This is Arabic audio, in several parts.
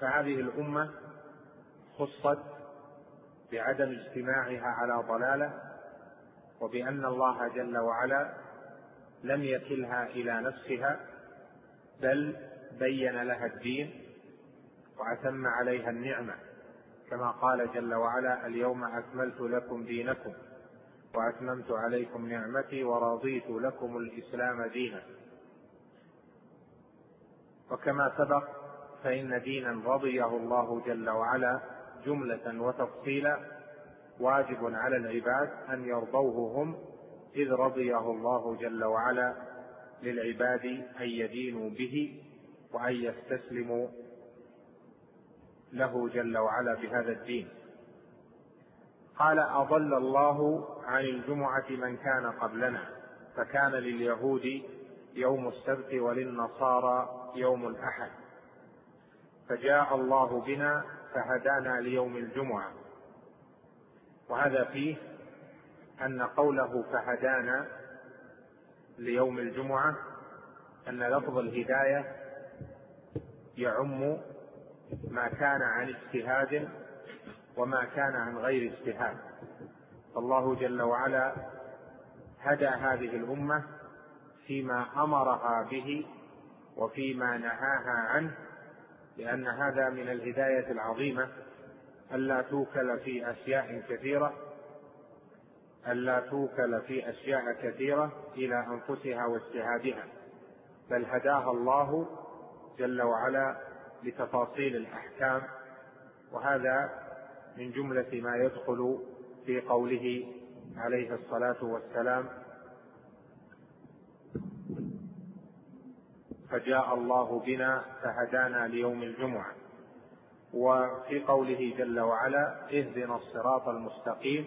فهذه الأمة خصت بعدم اجتماعها على ضلالة وبأن الله جل وعلا لم يكلها إلى نفسها بل بين لها الدين وأتم عليها النعمة. كما قال جل وعلا اليوم أكملت لكم دينكم وأتممت عليكم نعمتي ورضيت لكم الإسلام دينا. وكما سبق فإن دينا رضيه الله جل وعلا جملة وتفصيلا واجب على العباد أن يرضوه هم إذ رضيه الله جل وعلا للعباد أن يدينوا به وأن يستسلموا له جل وعلا بهذا الدين. قال أضل الله عن الجمعة من كان قبلنا فكان لليهود يوم السبت وللنصارى يوم الأحد. فجاء الله بنا فهدانا ليوم الجمعة. وهذا فيه أن قوله فهدانا ليوم الجمعة أن لفظ الهداية يعم ما كان عن اجتهاد وما كان عن غير اجتهاد. فالله جل وعلا هدى هذه الأمة فيما أمرها به وفيما نهاها عنه لأن هذا من الهداية العظيمة الا توكل في أشياء كثيرة الا توكل في أشياء كثيرة إلى أنفسها واجتهادها بل هداها الله جل وعلا لتفاصيل الأحكام وهذا من جملة ما يدخل في قوله عليه الصلاة والسلام فجاء الله بنا فهدانا ليوم الجمعة. وفي قوله جل وعلا اهدنا الصراط المستقيم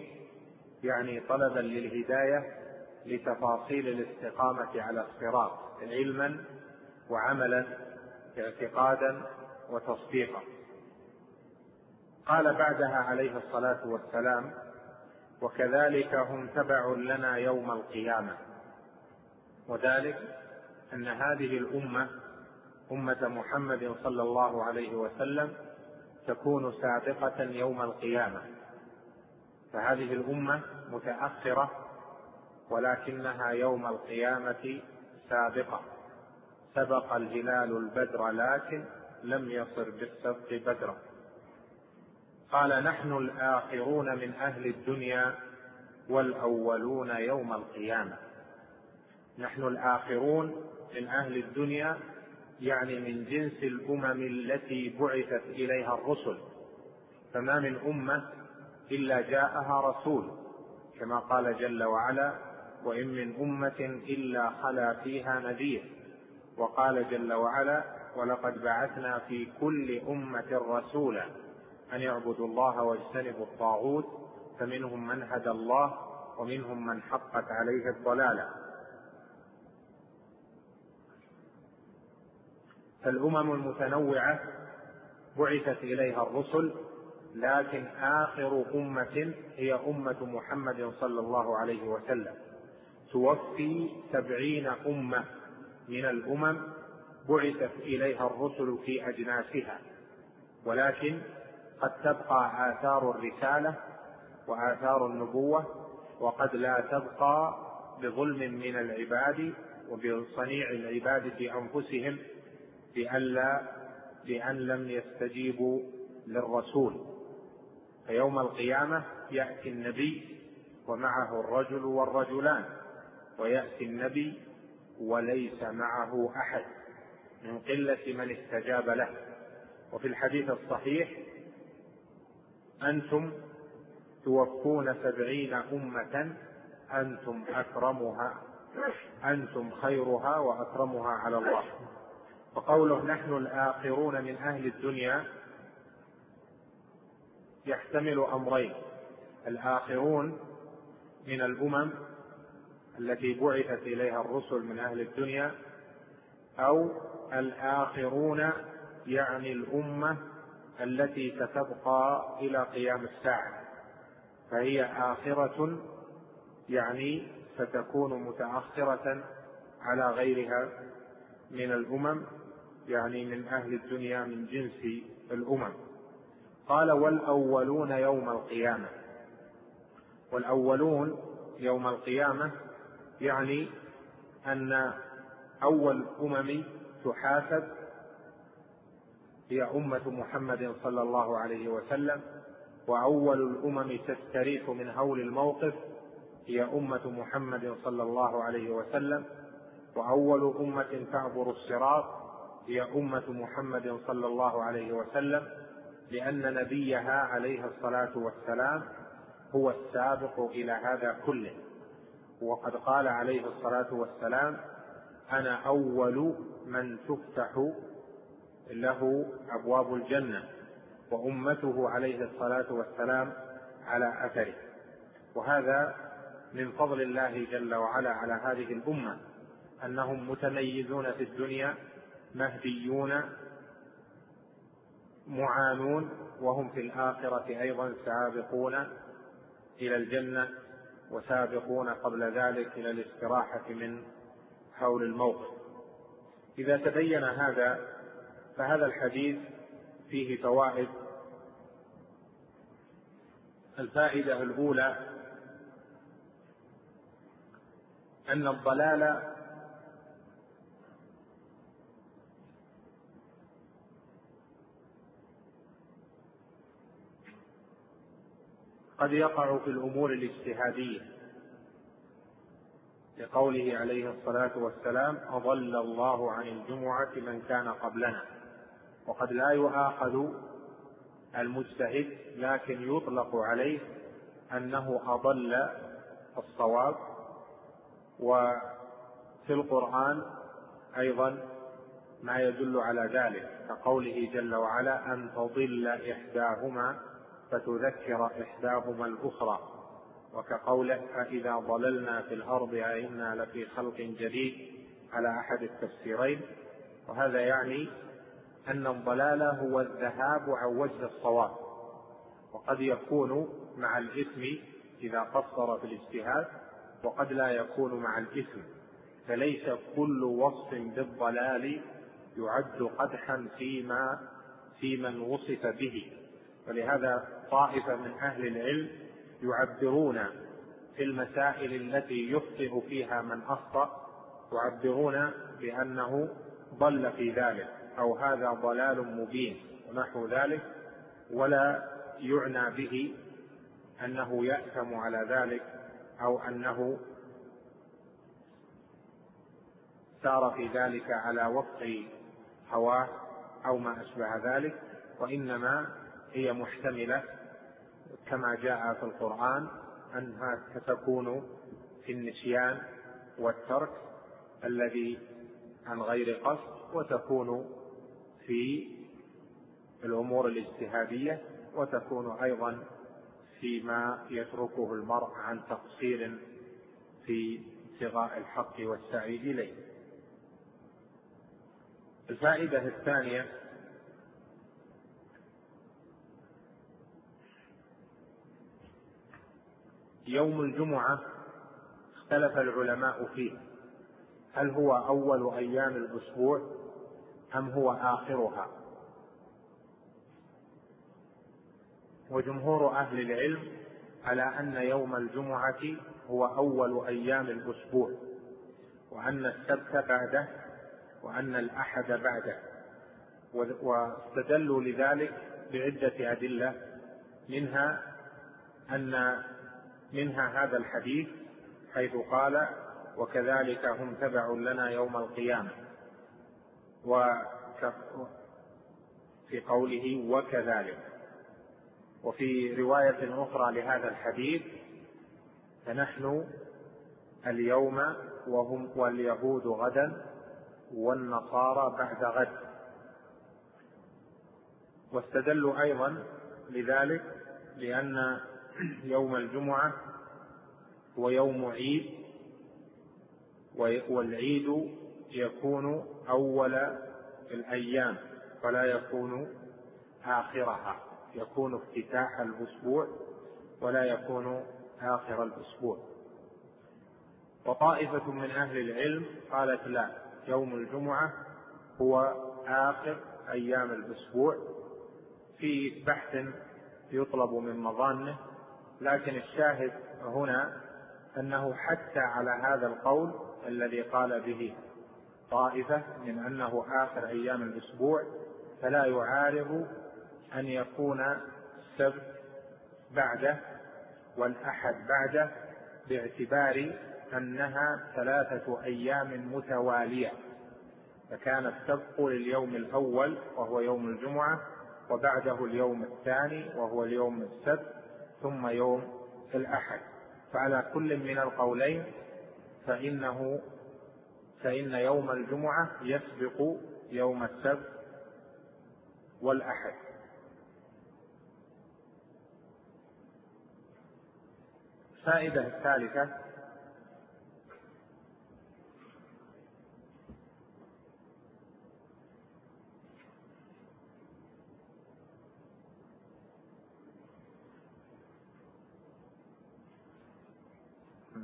يعني طلبا للهداية لتفاصيل الاستقامة على الصراط علما وعملا اعتقادا وتصديقا. قال بعدها عليه الصلاة والسلام وكذلك هم تبع لنا يوم القيامة. وذلك أن هذه الأمة أمة محمد صلى الله عليه وسلم تكون سابقة يوم القيامة. فهذه الأمة متأخرة ولكنها يوم القيامة سابقة. سبق الهلال البدر لكن لم يصر بالسبق بدرا. قال نحن الآخرون من أهل الدنيا والأولون يوم القيامة. نحن الآخرون من أهل الدنيا يعني من جنس الأمم التي بعثت إليها الرسل. فما من أمة إلا جاءها رسول كما قال جل وعلا وإن من أمة إلا خلا فيها نذير وقال جل وعلا ولقد بعثنا في كل أمة رسولا أن يعبدوا الله واجتنبوا الطاغوت فمنهم من هدى الله ومنهم من حقت عليه الضلالة فالأمم المتنوعة بعثت إليها الرسل لكن آخر أمة هي أمة محمد صلى الله عليه وسلم. توفي سبعين أمة من الأمم بعثت إليها الرسل في أجناسها. ولكن قد تبقى آثار الرسالة وآثار النبوة وقد لا تبقى بظلم من العباد وبصنيع العباد في أنفسهم بألا بأن لم يستجيبوا للرسول. فيوم القيامة يأتي النبي ومعه الرجل والرجلان ويأتي النبي وليس معه أحد من قلة من استجاب له. وفي الحديث الصحيح أنتم توفون سبعين أمة أنتم أكرمها أنتم خيرها وأكرمها على الله. وقوله نحن الآخرون من أهل الدنيا يحتمل أمرين. الآخرون من الأمم التي بعثت إليها الرسل من أهل الدنيا أو الآخرون يعني الأمة التي ستبقى إلى قيام الساعة. فهي آخرة يعني ستكون متأخرة على غيرها من الأمم يعني من أهل الدنيا من جنس الأمم. قال والأولون يوم القيامة. والأولون يوم القيامة يعني أن أول الأمم تحاسب هي أمة محمد صلى الله عليه وسلم وأول الأمم تستريح من هول الموقف هي أمة محمد صلى الله عليه وسلم وأول أمة تعبر الصراط هي أمة محمد صلى الله عليه وسلم لأن نبيها عليه الصلاة والسلام هو السابق إلى هذا كله. وقد قال عليه الصلاة والسلام أنا أول من تفتح له أبواب الجنة وأمته عليه الصلاة والسلام على أثره. وهذا من فضل الله جل وعلا على هذه الأمة أنهم متميزون في الدنيا مهديون معانون وهم في الآخرة أيضا سابقون إلى الجنة وسابقون قبل ذلك إلى الاستراحة من حول الموقف. إذا تبين هذا فهذا الحديث فيه فوائد. الفائدة الأولى أن الضلال قد يقع في الأمور الاجتهادية. لقوله عليه الصلاة والسلام أضل الله عن الجمعة من كان قبلنا. وقد لا يؤاخذ المجتهد لكن يطلق عليه أنه أضل الصواب. وفي القرآن أيضا ما يدل على ذلك كقوله جل وعلا أن تضل إحداهما فتذكر إحداهما الأخرى وكقوله فإذا ضللنا في الأرض أئنا لفي خلق جديد على أحد التفسيرين. وهذا يعني أن الضلال هو الذهاب عن وجه الصواب وقد يكون مع الإثم إذا قصر في الاجتهاد وقد لا يكون مع الإثم فليس كل وصف بالضلال يعد قدحا فيما في من وصف به. ولهذا طائفة من أهل العلم يعبرون في المسائل التي يخطئ فيها من أخطأ يعبرون بأنه ضل في ذلك أو هذا ضلال مبين ونحو ذلك ولا يعنى به أنه يأثم على ذلك أو أنه سار في ذلك على وفق هواه أو ما أشبه ذلك وإنما هي محتملة كما جاء في القرآن أنها ستكون في النسيان والترك الذي عن غير قصد وتكون في الأمور الاجتهادية وتكون أيضا فيما يتركه المرء عن تقصير في ابتغاء الحق والسعي إليه. الفائدة الثانية يوم الجمعة اختلف العلماء فيه. هل هو أول أيام الأسبوع أم هو آخرها؟ وجمهور أهل العلم على أن يوم الجمعة هو أول أيام الأسبوع وأن السبت بعده وأن الأحد بعده واستدلوا لذلك بعدة أدلة منها أن منها هذا الحديث حيث قال وكذلك هم تبع لنا يوم القيامة. في قوله وكذلك. وفي رواية أخرى لهذا الحديث فنحن اليوم وهم واليهود غدا والنصارى بعد غد. واستدلوا أيضا لذلك لأن يوم الجمعة هو يوم عيد والعيد يكون أول الأيام ولا يكون آخرها يكون افتتاح الأسبوع ولا يكون آخر الأسبوع. وطائفة من أهل العلم قالت لا يوم الجمعة هو آخر أيام الأسبوع في بحث يطلب من مظانه لكن الشاهد هنا أنه حتى على هذا القول الذي قال به طائفة من أنه آخر أيام الأسبوع فلا يعارض أن يكون السبت بعده والأحد بعده باعتبار أنها ثلاثة أيام متوالية. فكان السبق لليوم الأول وهو يوم الجمعة وبعده اليوم الثاني وهو اليوم السبت ثم يوم الأحد. فعلى كل من القولين فإنه فإن يوم الجمعة يسبق يوم السبت والأحد. الفائدة الثالثة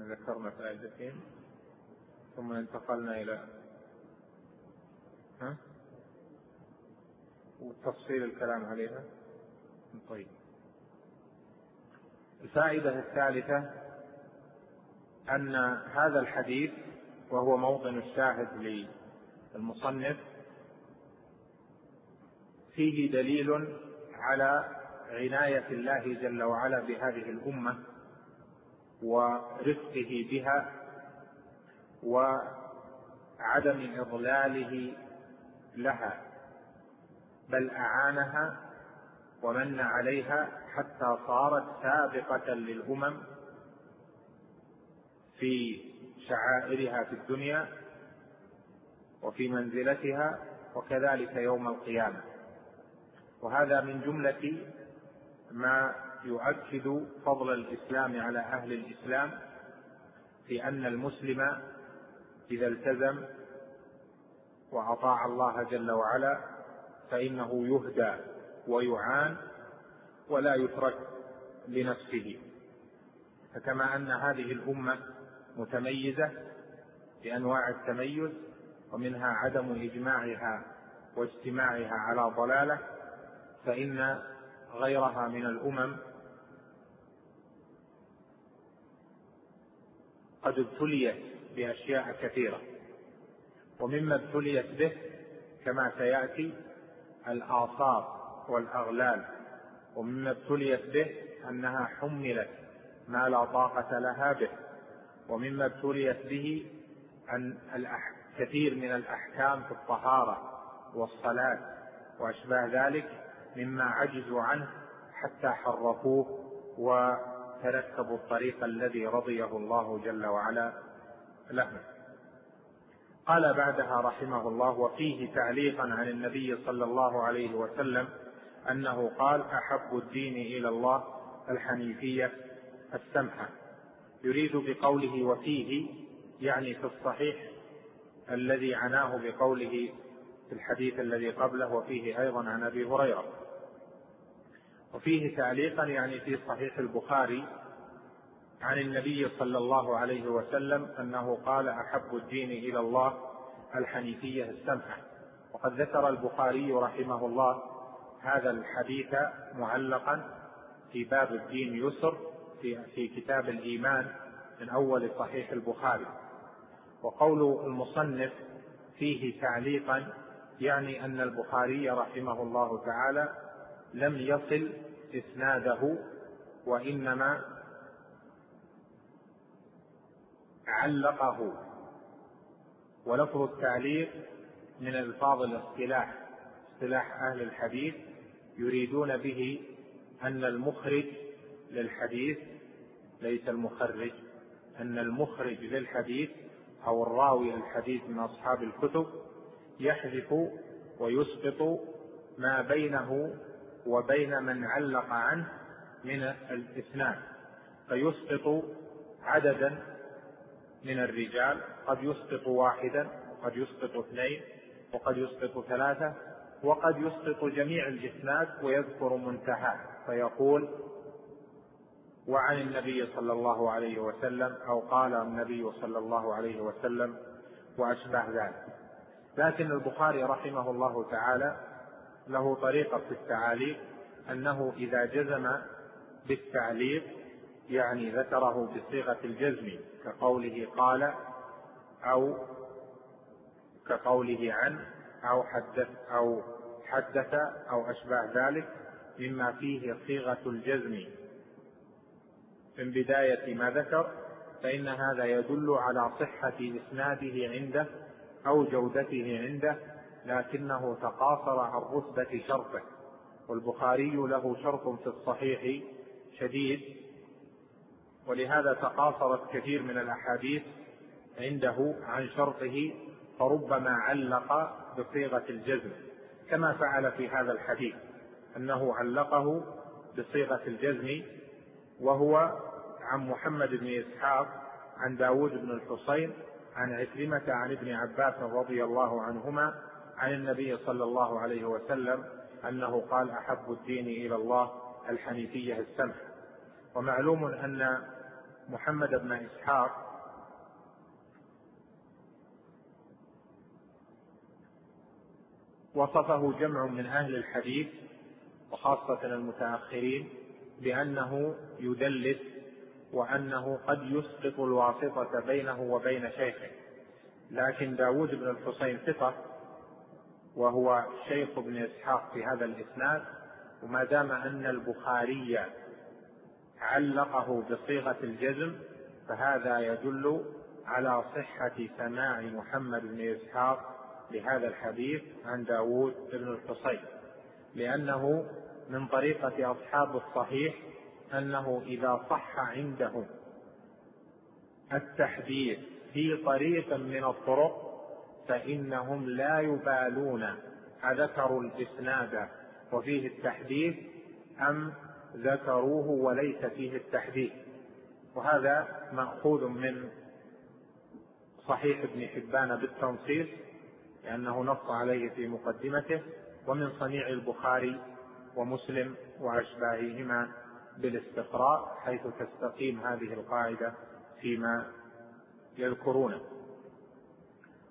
ذكرنا فائدتين ثم انتقلنا إلى ها؟ وتفصيل الكلام عليها طيب الفائدة الثالثة أن هذا الحديث وهو موطن الشاهد للمصنف فيه دليل على عناية الله جل وعلا بهذه الأمة ورفقه بها وعدم إضلاله لها بل أعانها ومن عليها حتى صارت سابقة للأمم في شعائرها في الدنيا وفي منزلتها وكذلك يوم القيامة. وهذا من جملة ما يؤكد فضل الإسلام على أهل الإسلام في أن المسلم إذا التزم وأطاع الله جل وعلا فإنه يهدى ويعان ولا يترك لنفسه. فكما أن هذه الأمة متميزة بأنواع التميز ومنها عدم إجماعها واجتماعها على ضلالة فإن غيرها من الأمم قد ابتليت بأشياء كثيرة. ومما ابتليت به كما سيأتي الآثار والأغلال. ومما ابتليت به أنها حملت ما لا طاقة لها به. ومما ابتليت به أن كثير من الأحكام في الطهارة والصلاة وأشباه ذلك مما عجزوا عنه حتى حرفوه وتركبوا الطريق الذي رضيه الله جل وعلا لهم قال بعدها رحمه الله وفيه تعليقا عن النبي صلى الله عليه وسلم أنه قال أحب الدين إلى الله الحنيفية السمحة يريد بقوله وفيه يعني في الصحيح الذي عناه بقوله في الحديث الذي قبله وفيه أيضا عن أبي هريرة. وفيه تعليقا يعني في صحيح البخاري عن النبي صلى الله عليه وسلم أنه قال أحب الدين إلى الله الحنيفية السمحة. وقد ذكر البخاري رحمه الله هذا الحديث معلقا في باب الدين يسر في, في كتاب الإيمان من أول صحيح البخاري. وقول المصنف فيه تعليقا يعني أن البخاري رحمه الله تعالى لم يصل إسناده وإنما علقه. ولفظ التعليق من الفاظ الاصطلاح اصطلاح أهل الحديث يريدون به أن المخرج للحديث ليس المخرج أن المخرج للحديث أو الراوي الحديث من أصحاب الكتب يحذف ويسقط ما بينه وبين من علق عنه من الإسناد فيسقط عددا من الرجال قد يسقط واحدا وقد يسقط اثنين وقد يسقط ثلاثة وقد يسقط جميع الإسناد ويذكر منتهاه. فيقول وعن النبي صلى الله عليه وسلم أو قال النبي صلى الله عليه وسلم واشباه ذلك. لكن البخاري رحمه الله تعالى له طريقة في التعاليق أنه إذا جزم بالتعليق يعني ذكره بصيغة الجزم كقوله قال أو كقوله عن أو حدث أو حدث أو أشباه ذلك مما فيه صيغة الجزم. من بداية ما ذكر فإن هذا يدل على صحة إسناده عنده أو جودته عنده لكنه تقاصر عن رتبة شرطه والبخاري له شرط في الصحيح شديد ولهذا تقاصرت كثير من الأحاديث عنده عن شرطه فربما علق بصيغة الجزم كما فعل في هذا الحديث أنه علقه بصيغة الجزم وهو عن محمد بن إسحاق عن داود بن الحصين عن عكرمة عن ابن عباس رضي الله عنهما عن النبي صلى الله عليه وسلم أنه قال أحب الدين إلى الله الحنيفية السمح. ومعلوم أن محمد بن إسحاق وصفه جمع من أهل الحديث وخاصة المتأخرين بأنه يدلس وأنه قد يسقط الواسطة بينه وبين شيخه. لكن داود بن الحسين ثقة وهو شيخ ابن إسحاق في هذا الإسناد وما دام أن البخاري علقه بصيغة الجزم فهذا يدل على صحة سماع محمد بن إسحاق لهذا الحديث عن داود بن الحصين. لأنه من طريقة أصحاب الصحيح أنه إذا صح عندهم التحديث في طريق من الطرق فإنهم لا يبالون. أذكروا الإسناد وفيه التحديث أم ذكروه وليس فيه التحديث؟ وهذا مأخوذ من صحيح ابن حبان بالتنصيص لأنه نص عليه في مقدمته ومن صنيع البخاري ومسلم وأشباههما بالاستقراء حيث تستقيم هذه القاعدة فيما يذكرونه.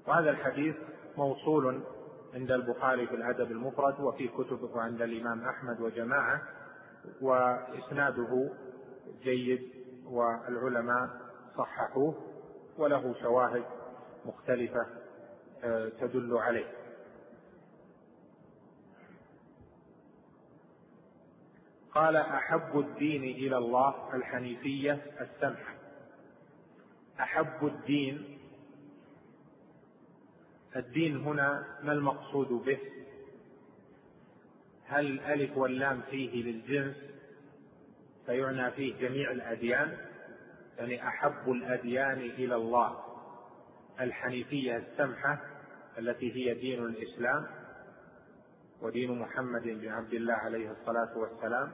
وهذا الحديث موصول عند البخاري في الأدب المفرد وفي كتبه عند الإمام أحمد وجماعة وإسناده جيد والعلماء صححوه وله شواهد مختلفة آه، تدل عليه. قال أحب الدين إلى الله الحنيفية السمحة. أحب الدين الدين هنا ما المقصود به؟ هل الألف واللام فيه للجنس فيعنى فيه جميع الأديان؟ يعني أحب الأديان إلى الله. الحنيفية السمحة التي هي دين الإسلام ودين محمد بن عبد الله عليه الصلاة والسلام.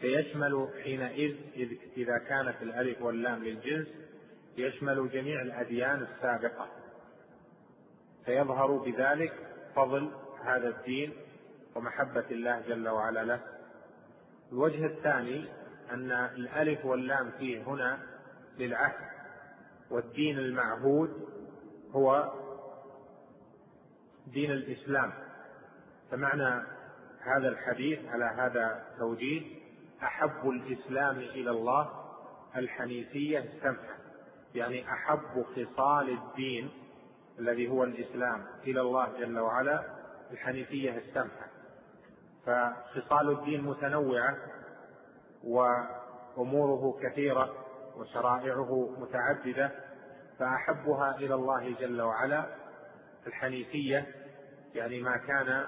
فيشمل حينئذ إذا كانت الألف واللام للجنس يشمل جميع الأديان السابقة. فيظهر بذلك فضل هذا الدين ومحبة الله جل وعلا له. الوجه الثاني أن الألف واللام فيه هنا للعهد والدين المعهود هو دين الإسلام. فمعنى هذا الحديث على هذا التوجيه أحب الإسلام إلى الله الحنيفية السمحة يعني أحب خصال الدين الذي هو الإسلام إلى الله جل وعلا الحنيفية السمحة. فخصال الدين متنوعة وأموره كثيرة وشرائعه متعددة فأحبها إلى الله جل وعلا. الحنيفية يعني ما كان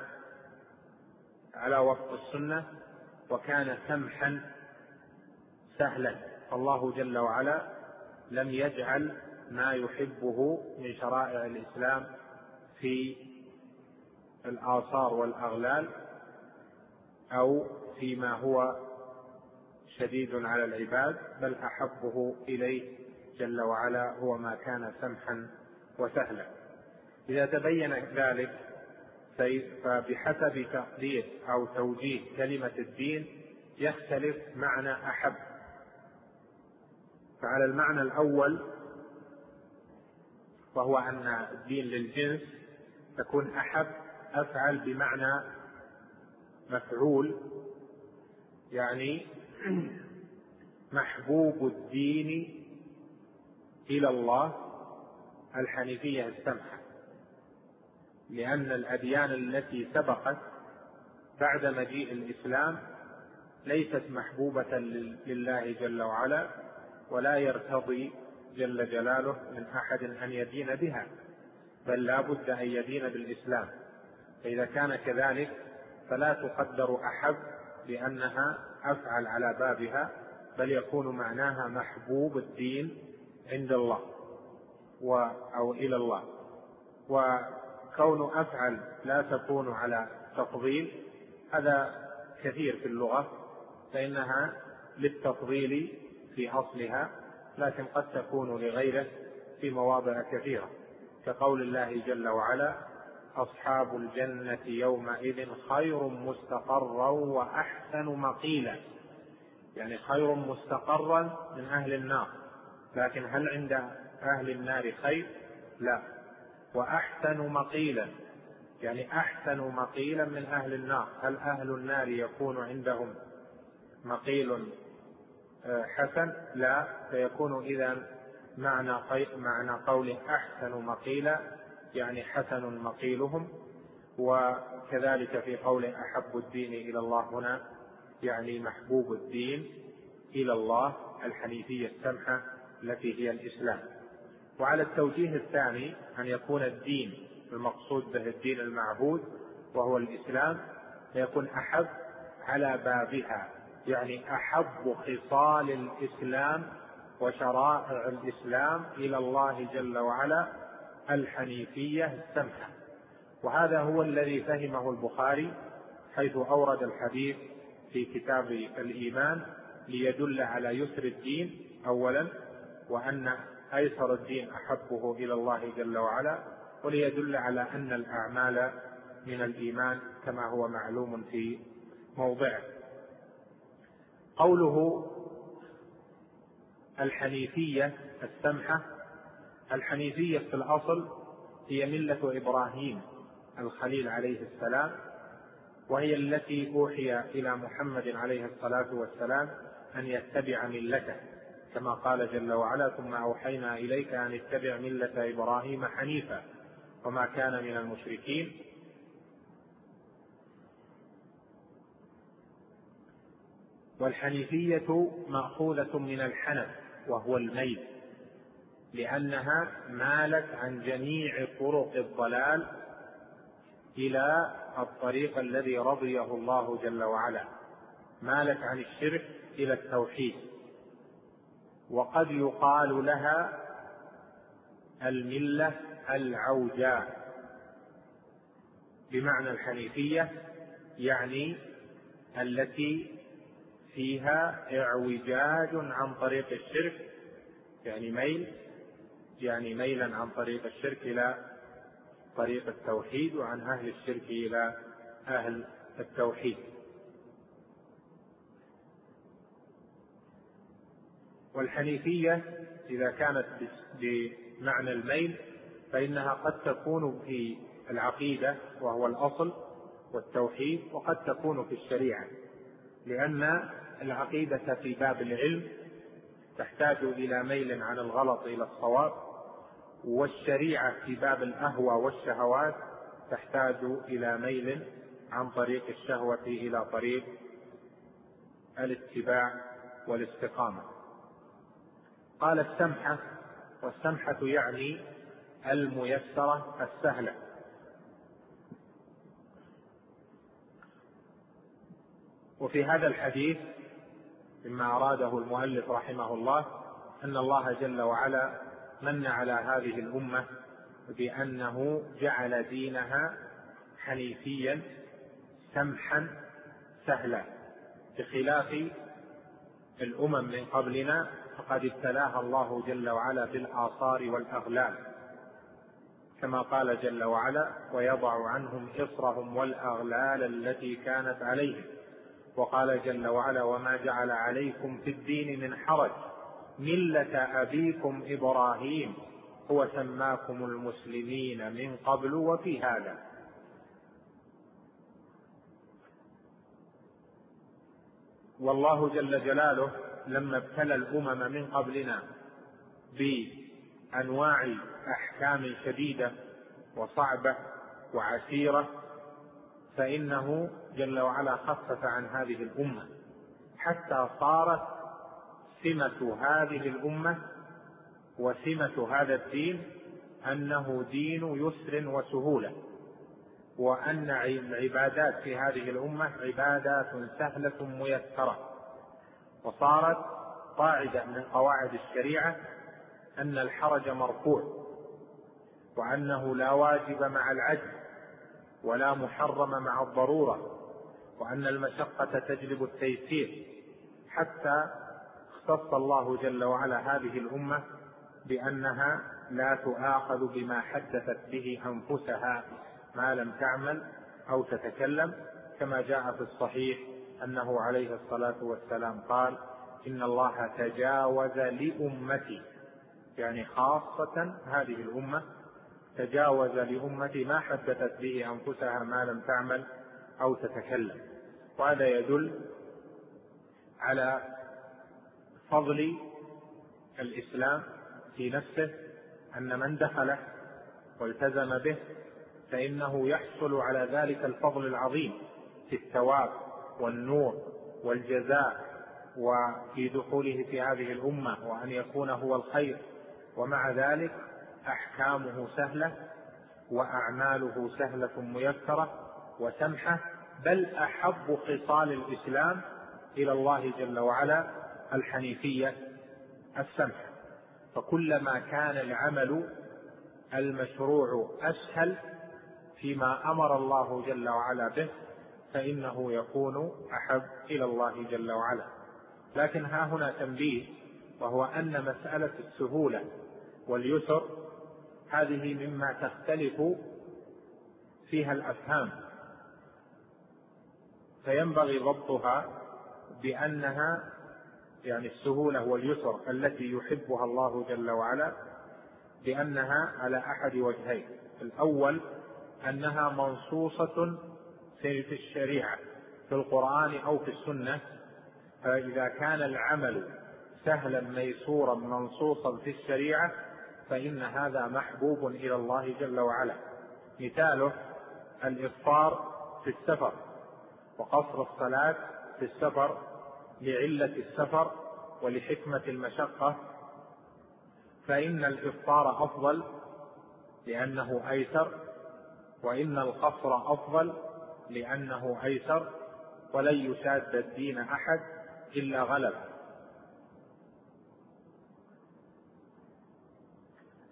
على وفق السنة وكان سمحا سهلا. فالله جل وعلا لم يجعل ما يحبه من شرائع الإسلام في الآثار والأغلال أو فيما هو شديد على العباد بل أحبه إليه جل وعلا هو ما كان سمحا وسهلا. إذا تبين ذلك فبحسب تقدير أو توجيه كلمة الدين يختلف معنى أحب. فعلى المعنى الأول وهو أن الدين للجنس تكون أحب أفعل بمعنى مفعول يعني محبوب الدين إلى الله الحنيفية السمحة. لأن الأديان التي سبقت بعد مجيء الإسلام ليست محبوبة لله جل وعلا ولا يرتضي جل جلاله من أحد أن يدين بها بل لا بد أن يدين بالإسلام. فإذا كان كذلك فلا تقدر أحب لأنها أفعل على بابها بل يكون معناها محبوب الدين عند الله و أو إلى الله. وكون أفعل لا تكون على تفضيل هذا كثير في اللغة فإنها للتفضيل في أصلها لكن قد تكون لغيره في مواضع كثيرة كقول الله جل وعلا أصحاب الجنة يومئذ خير مستقرا وأحسن مقيلا. يعني خير مستقرا من أهل النار لكن هل عند أهل النار خير؟ لا. وأحسن مقيلا يعني أحسن مقيلا من أهل النار. هل أهل النار يكون عندهم مقيل؟ حسن لا فيكون إذا معنى معنى قوله أحسن مقيلا يعني حسن مقيلهم وكذلك في قوله أحب الدين إلى الله هنا يعني محبوب الدين إلى الله الحنيفية السمحة التي هي الإسلام. وعلى التوجيه الثاني أن يكون الدين المقصود به الدين المعبود وهو الإسلام فيكون أحب على بابها. يعني أحب خصال الإسلام وشرائع الإسلام إلى الله جل وعلا الحنيفية السمحة. وهذا هو الذي فهمه البخاري حيث أورد الحديث في كتاب الإيمان ليدل على يسر الدين أولا وأن أيسر الدين أحبه إلى الله جل وعلا وليدل على أن الأعمال من الإيمان كما هو معلوم في موضعه. قوله الحنيفية السمحة الحنيفية في الأصل هي ملة إبراهيم الخليل عليه السلام وهي التي أوحي إلى محمد عليه الصلاة والسلام أن يتبع ملته كما قال جل وعلا ثم أوحينا إليك أن اتبع ملة إبراهيم حنيفا وما كان من المشركين والحنيفية مأخوذة من الحنف وهو الميل لأنها مالت عن جميع طرق الضلال إلى الطريق الذي رضيه الله جل وعلا مالت عن الشرك إلى التوحيد. وقد يقال لها الملة العوجاء بمعنى الحنيفية يعني التي فيها اعوجاج عن طريق الشرك يعني ميل يعني ميلا عن طريق الشرك إلى طريق التوحيد وعن أهل الشرك إلى أهل التوحيد. والحنيفية إذا كانت بمعنى الميل فإنها قد تكون في العقيدة وهو الأصل والتوحيد وقد تكون في الشريعة لأن العقيدة في باب العلم تحتاج إلى ميل عن الغلط إلى الصواب والشريعة في باب الأهوى والشهوات تحتاج إلى ميل عن طريق الشهوة إلى طريق الاتباع والاستقامة. قال السمحة والسمحة يعني الميسرة السهلة. وفي هذا الحديث مما أراده المؤلف رحمه الله أن الله جل وعلا من على هذه الأمة بأنه جعل دينها حنيفيا سمحا سهلا. بخلاف الأمم من قبلنا فقد ابتلاها الله جل وعلا بالآثار والأغلال. كما قال جل وعلا ويضع عنهم إصرهم والأغلال التي كانت عليهم وقال جل وعلا وما جعل عليكم في الدين من حرج. ملة أبيكم إبراهيم. هو سماكم المسلمين من قبل وفي هذا. والله جل جلاله لما ابتلى الأمم من قبلنا بأنواع أحكام شديدة وصعبة وعسيرة فإنه جل وعلا خفف عن هذه الأمة. حتى صارت سمة هذه الأمة وسمة هذا الدين أنه دين يسر وسهولة وأن العبادات في هذه الأمة عبادات سهلة ميسرة. وصارت قاعدة من قواعد الشريعة أن الحرج مرفوع وأنه لا واجب مع العجز ولا محرم مع الضرورة وأن المشقة تجلب التيسير. حتى اختص الله جل وعلا هذه الأمة بأنها لا تؤاخذ بما حدثت به أنفسها ما لم تعمل أو تتكلم. كما جاء في الصحيح أنه عليه الصلاة والسلام قال إن الله تجاوز لأمتي يعني خاصة هذه الأمة تجاوز لأمتي ما حدثت به أنفسها ما لم تعمل أو تتكلم. وهذا يدل على فضل الإسلام في نفسه أن من دخله والتزم به فإنه يحصل على ذلك الفضل العظيم في الثواب والنور والجزاء وفي دخوله في هذه الأمة وأن يكون هو الخير. ومع ذلك أحكامه سهلة وأعماله سهلة ميسرة وسمحة بل أحب خصال الإسلام إلى الله جل وعلا الحنيفية السمحة. فكلما كان العمل المشروع أسهل فيما أمر الله جل وعلا به فإنه يكون أحب إلى الله جل وعلا. لكن ها هنا تنبيه وهو أن مسألة السهولة واليسر هذه مما تختلف فيها الأفهام. فينبغي ضبطها بأنها يعني السهولة واليسر التي يحبها الله جل وعلا بأنها على أحد وجهين. الأول أنها منصوصة في الشريعة في القرآن أو في السنة. فإذا كان العمل سهلا ميسورا منصوصا في الشريعة فإن هذا محبوب إلى الله جل وعلا. مثاله الافطار في السفر وقصر الصلاة في السفر لعلة السفر ولحكمة المشقة. فإن الافطار أفضل لأنه أيسر وإن القصر أفضل لأنه أيسر ولن يشاد الدين أحد إلا غلب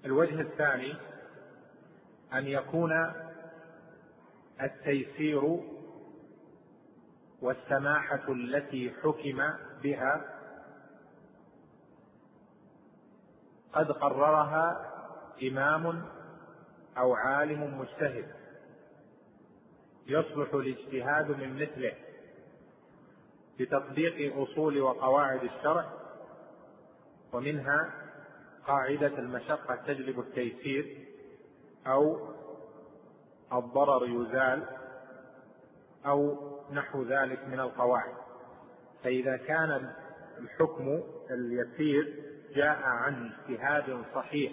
الوجه الثاني أن يكون التيسير والسماحة التي حكم بها قد قررها إمام أو عالم مجتهد. يصلح الاجتهاد من مثله بتطبيق أصول وقواعد الشرع ومنها قاعدة المشقة تجلب التيسير أو الضرر يزال أو نحو ذلك من القواعد. فإذا كان الحكم اليسير جاء عن اجتهاد صحيح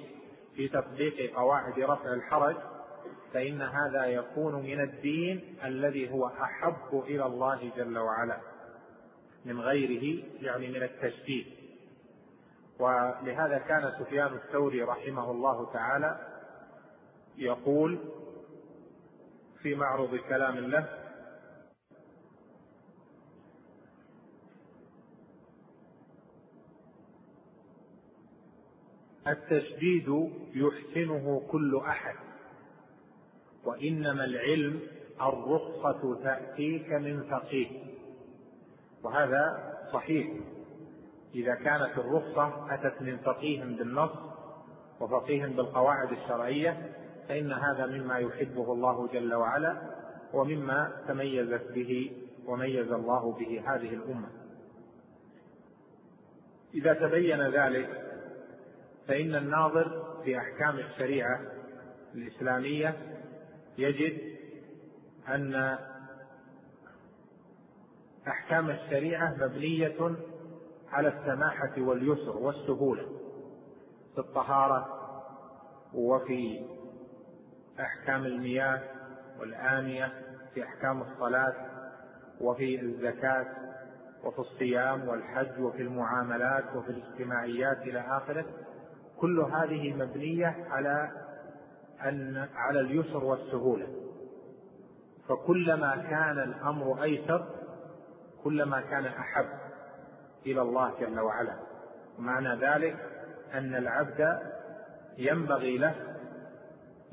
في تطبيق قواعد رفع الحرج فإن هذا يكون من الدين الذي هو أحب إلى الله جل وعلا من غيره يعني من التشديد. ولهذا كان سفيان الثوري رحمه الله تعالى يقول في معرض كلام له التشديد يحسنه كل أحد وإنما العلم الرخصة تأتيك من فقيه وهذا صحيح. إذا كانت الرخصة أتت من فقيه بالنص وفقيه بالقواعد الشرعية فإن هذا مما يحبه الله جل وعلا ومما تميزت به وميز الله به هذه الأمة. إذا تبين ذلك فإن الناظر في أحكام الشريعة الإسلامية يجد أن أحكام الشريعة مبنية على السماحة واليسر والسهولة في الطهارة وفي أحكام المياه والآنية في أحكام الصلاة وفي الزكاة وفي الصيام والحج وفي المعاملات وفي الاجتماعيات إلى آخره. كل هذه مبنية على أن على اليسر والسهولة. فكلما كان الأمر أيسر كلما كان أحب. إلى الله جل وعلا. ومعنى ذلك أن العبد ينبغي له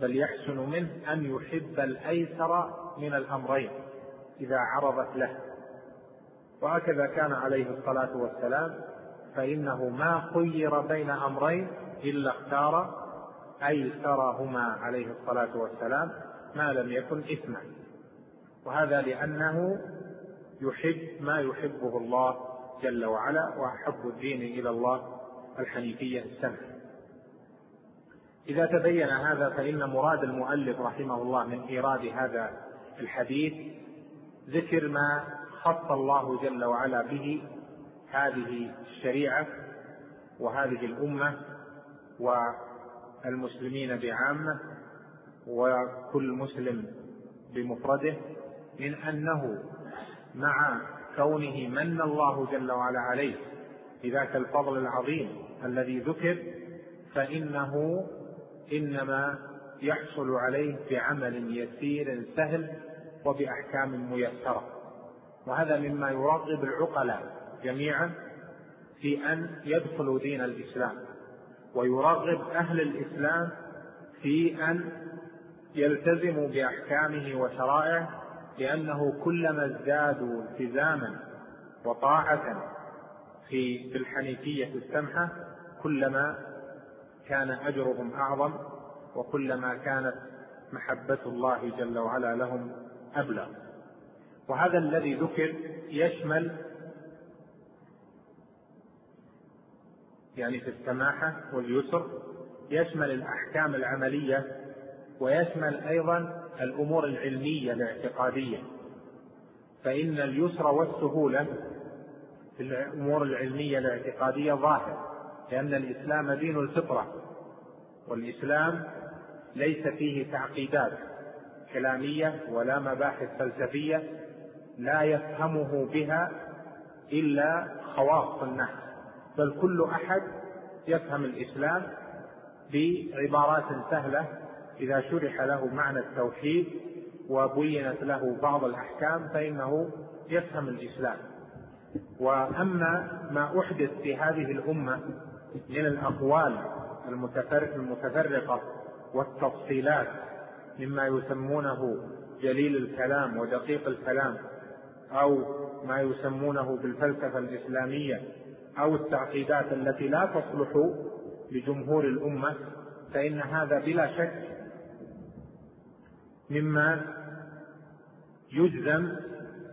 بل يحسن منه أن يحب الأيسر من الأمرين إذا عرضت له. وهكذا كان عليه الصلاة والسلام فإنه ما خير بين أمرين إلا اختار أيسرهما عليه الصلاة والسلام ما لم يكن إثما. وهذا لأنه يحب ما يحبه الله جل وعلا وأحب الدين إلى الله الحنيفية السمح. إذا تبين هذا فإن مراد المؤلف رحمه الله من إيراد هذا الحديث ذكر ما خص الله جل وعلا به هذه الشريعة وهذه الأمة والمسلمين بعامة وكل مسلم بمفرده من أنه مع كونه من الله جل وعلا عليه بذاك الفضل العظيم الذي ذكر فإنه إنما يحصل عليه بعمل يسير سهل وبأحكام ميسرة. وهذا مما يرغب العقلاء جميعا في أن يدخلوا دين الإسلام ويرغب أهل الإسلام في أن يلتزموا بأحكامه وشرائعه لأنه كلما ازدادوا التزاما وطاعة في الحنيفية السمحة كلما كان أجرهم أعظم وكلما كانت محبة الله جل وعلا لهم أبلغ. وهذا الذي ذكر يشمل يعني في السماحة واليسر يشمل الأحكام العملية ويشمل أيضا الأمور العلمية الاعتقادية. فإن اليسر والسهولة في الأمور العلمية الاعتقادية ظاهر لأن الإسلام دين الفطرة والإسلام ليس فيه تعقيدات كلامية ولا مباحث فلسفية لا يفهمه بها إلا خواص الناس. بل كل أحد يفهم الإسلام بعبارات سهلة إذا شرح له معنى التوحيد وبينت له بعض الأحكام فإنه يفهم الإسلام. وأما ما أحدث في هذه الأمة من الأقوال المتفرقة والتفصيلات مما يسمونه جليل الكلام ودقيق الكلام أو ما يسمونه بالفلسفة الإسلامية أو التعقيدات التي لا تصلح لجمهور الأمة فإن هذا بلا شك مما يجزم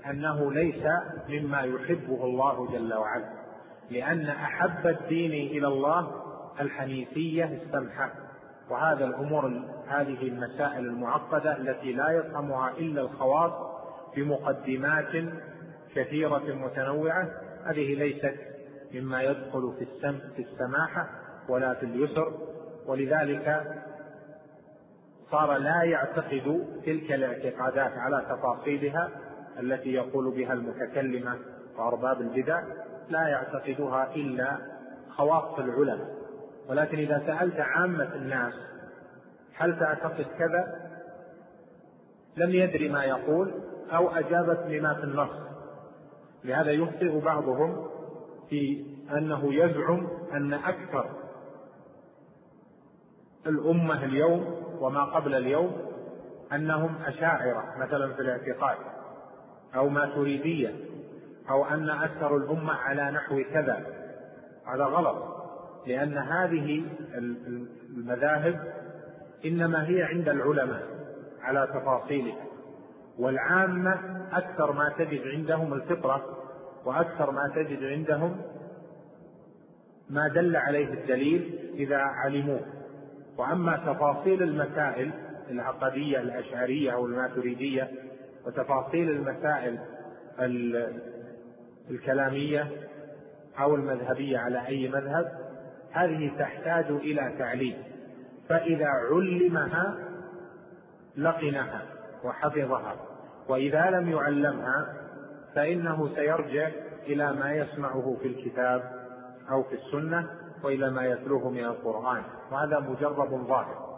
أنه ليس مما يحبه الله جل وعلا لأن أحب الدين إلى الله الحنيفية السمحة وهذا الأمور هذه المسائل المعقدة التي لا يفهمها إلا الخواص بمقدمات كثيرة متنوعة هذه ليست مما يدخل في السم في السماحة ولا في اليسر ولذلك صار لا يعتقد تلك الاعتقادات على تفاصيلها التي يقول بها المتكلمة وأرباب البدع لا يعتقدها إلا خواص العلماء. ولكن إذا سألت عامة الناس هل تعتقد كذا لم يدري ما يقول أو أجابت لما في النص. لهذا يخطئ بعضهم في أنه يزعم أن أكثر الأمة اليوم وما قبل اليوم أنهم أشاعرة مثلا في الاعتقاد أو ماتريدية أو أن أكثر الأمة على نحو كذا. هذا غلط لأن هذه المذاهب إنما هي عند العلماء على تفاصيلها. والعامة أكثر ما تجد عندهم الفطرة وأكثر ما تجد عندهم ما دل عليه الدليل إذا علموه. وأما تفاصيل المسائل العقدية الأشعرية أو الماتريدية وتفاصيل المسائل الكلامية أو المذهبية على أي مذهب هذه تحتاج إلى تعليم. فإذا علمها لقنها وحفظها وإذا لم يعلمها فإنه سيرجع إلى ما يسمعه في الكتاب أو في السنة وإلى ما يتلوه من القرآن وهذا مجرب ظاهر.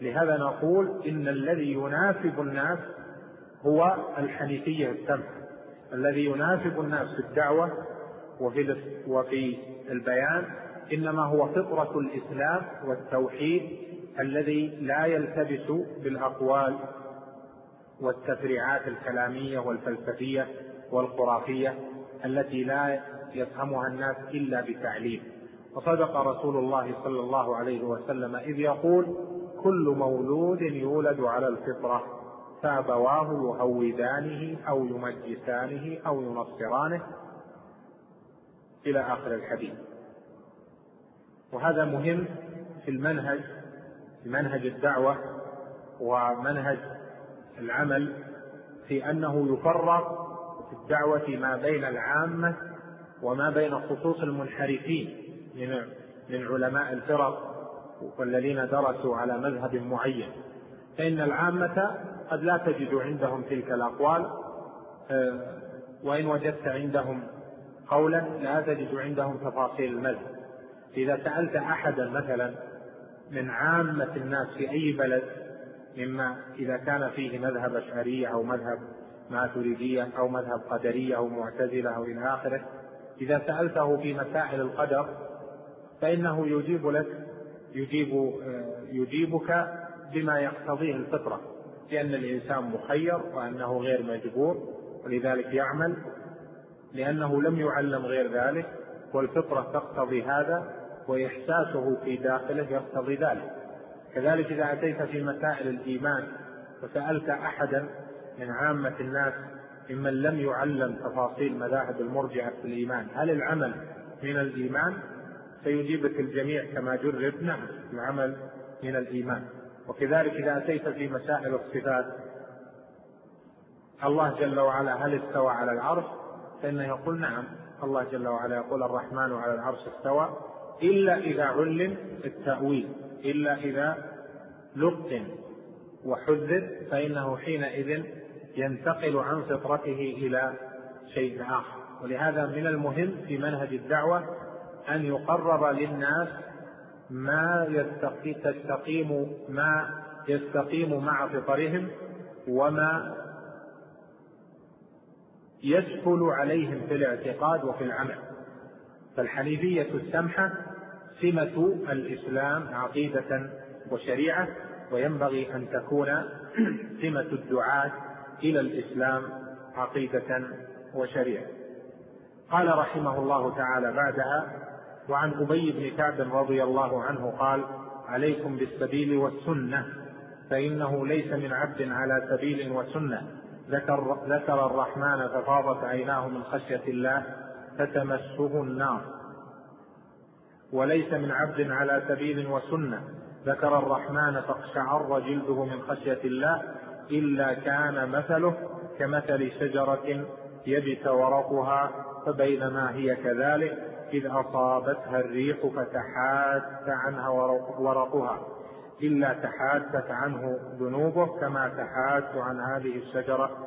لهذا نقول إن الذي يناسب الناس هو الحنيفية السمحة الذي يناسب الناس في الدعوة وفي وفي البيان إنما هو فطرة الإسلام والتوحيد الذي لا يلتبس بالأقوال والتفريعات الكلامية والفلسفية والخرافية التي لا يفهمها الناس إلا بتعليم. وصدق رسول الله صلى الله عليه وسلم إذ يقول كل مولود يولد على الفطرة فأبواه يهودانه أو يمجسانه أو ينصرانه. إلى آخر الحديث. وهذا مهم في المنهج في منهج الدعوة ومنهج العمل في أنه يفرق في الدعوة ما بين العامة وما بين خصوص المنحرفين. من من علماء الفرق والذين درسوا على مذهب معين. فإن العامة قد لا تجد عندهم تلك الأقوال آه، وإن وجدت عندهم قولا لا تجد عندهم تفاصيل المذهب. إذا سألت أحدا مثلا من عامة الناس في أي بلد مما إذا كان فيه مذهب أشعرية أو مذهب ماتريدية أو مذهب قدرية أو معتزلة أو إلى آخره إذا سألته في مسائل القدر فإنه يجيب لك يجيب يجيبك بما يقتضيه الفطرة لأن الإنسان مخير وأنه غير مجبور ولذلك يعمل لأنه لم يعلم غير ذلك والفطرة تقتضي هذا وإحساسه في داخله يقتضي ذلك. كذلك إذا أتيت في مسائل الإيمان وسألت أحدا من عامة الناس ممن لم يعلم تفاصيل مذاهب المرجعة في الإيمان هل العمل من الإيمان؟ سيجيبك الجميع كما جرب نعم العمل من الإيمان. وكذلك إذا أتيت في مسائل الصفات الله جل وعلا هل استوى على العرش؟ فإنه يقول نعم. الله جل وعلا يقول الرحمن على العرش استوى. إلا إذا علم التأويل إلا إذا لقن وحدد فإنه حينئذ ينتقل عن فطرته إلى شيء آخر. ولهذا من المهم في منهج الدعوة أن يقرب للناس ما تستقيم ما يستقيم مع فطرهم وما يسهل عليهم في الاعتقاد وفي العمل. فالحنيفية السمحة سمة الإسلام عقيدة وشريعة وينبغي أن تكون سمة الدعاة إلى الإسلام عقيدة وشريعة. قال رحمه الله تعالى بعدها وعن أبي بن كعب رضي الله عنه قال عليكم بالسبيل والسنة فإنه ليس من عبد على سبيل وسنة. ذكر, ذكر الرحمن ففاضت عيناه من خشية الله فتمسه النار. وليس من عبد على سبيل وسنة. ذكر الرحمن فاقشعر جلده من خشية الله إلا كان مثله كمثل شجرة يبس ورقها فبينما هي كذلك إذ أصابتها الريح فتحات عنها ورقها إلا تحادت عنه ذنوبه كما تحات عن هذه الشجرة.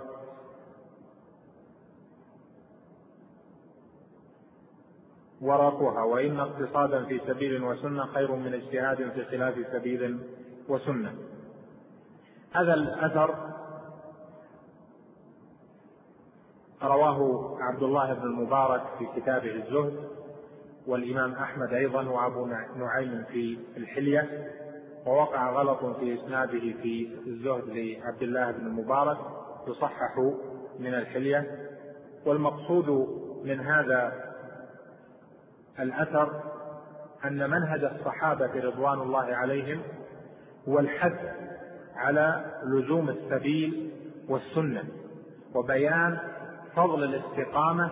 ورقها وإن اقتصادا في سبيل وسنة خير من اجتهاد في خلاف سبيل وسنة. هذا الأثر رواه عبد الله بن المبارك في كتابه الزهد والإمام أحمد أيضا وأبو نعيم في الحلية ووقع غلط في إسناده في الزهد لعبد الله بن المبارك يصحح من الحلية. والمقصود من هذا الأثر أن منهج الصحابة رضوان الله عليهم هو الحث على لزوم السبيل والسنة وبيان فضل الاستقامة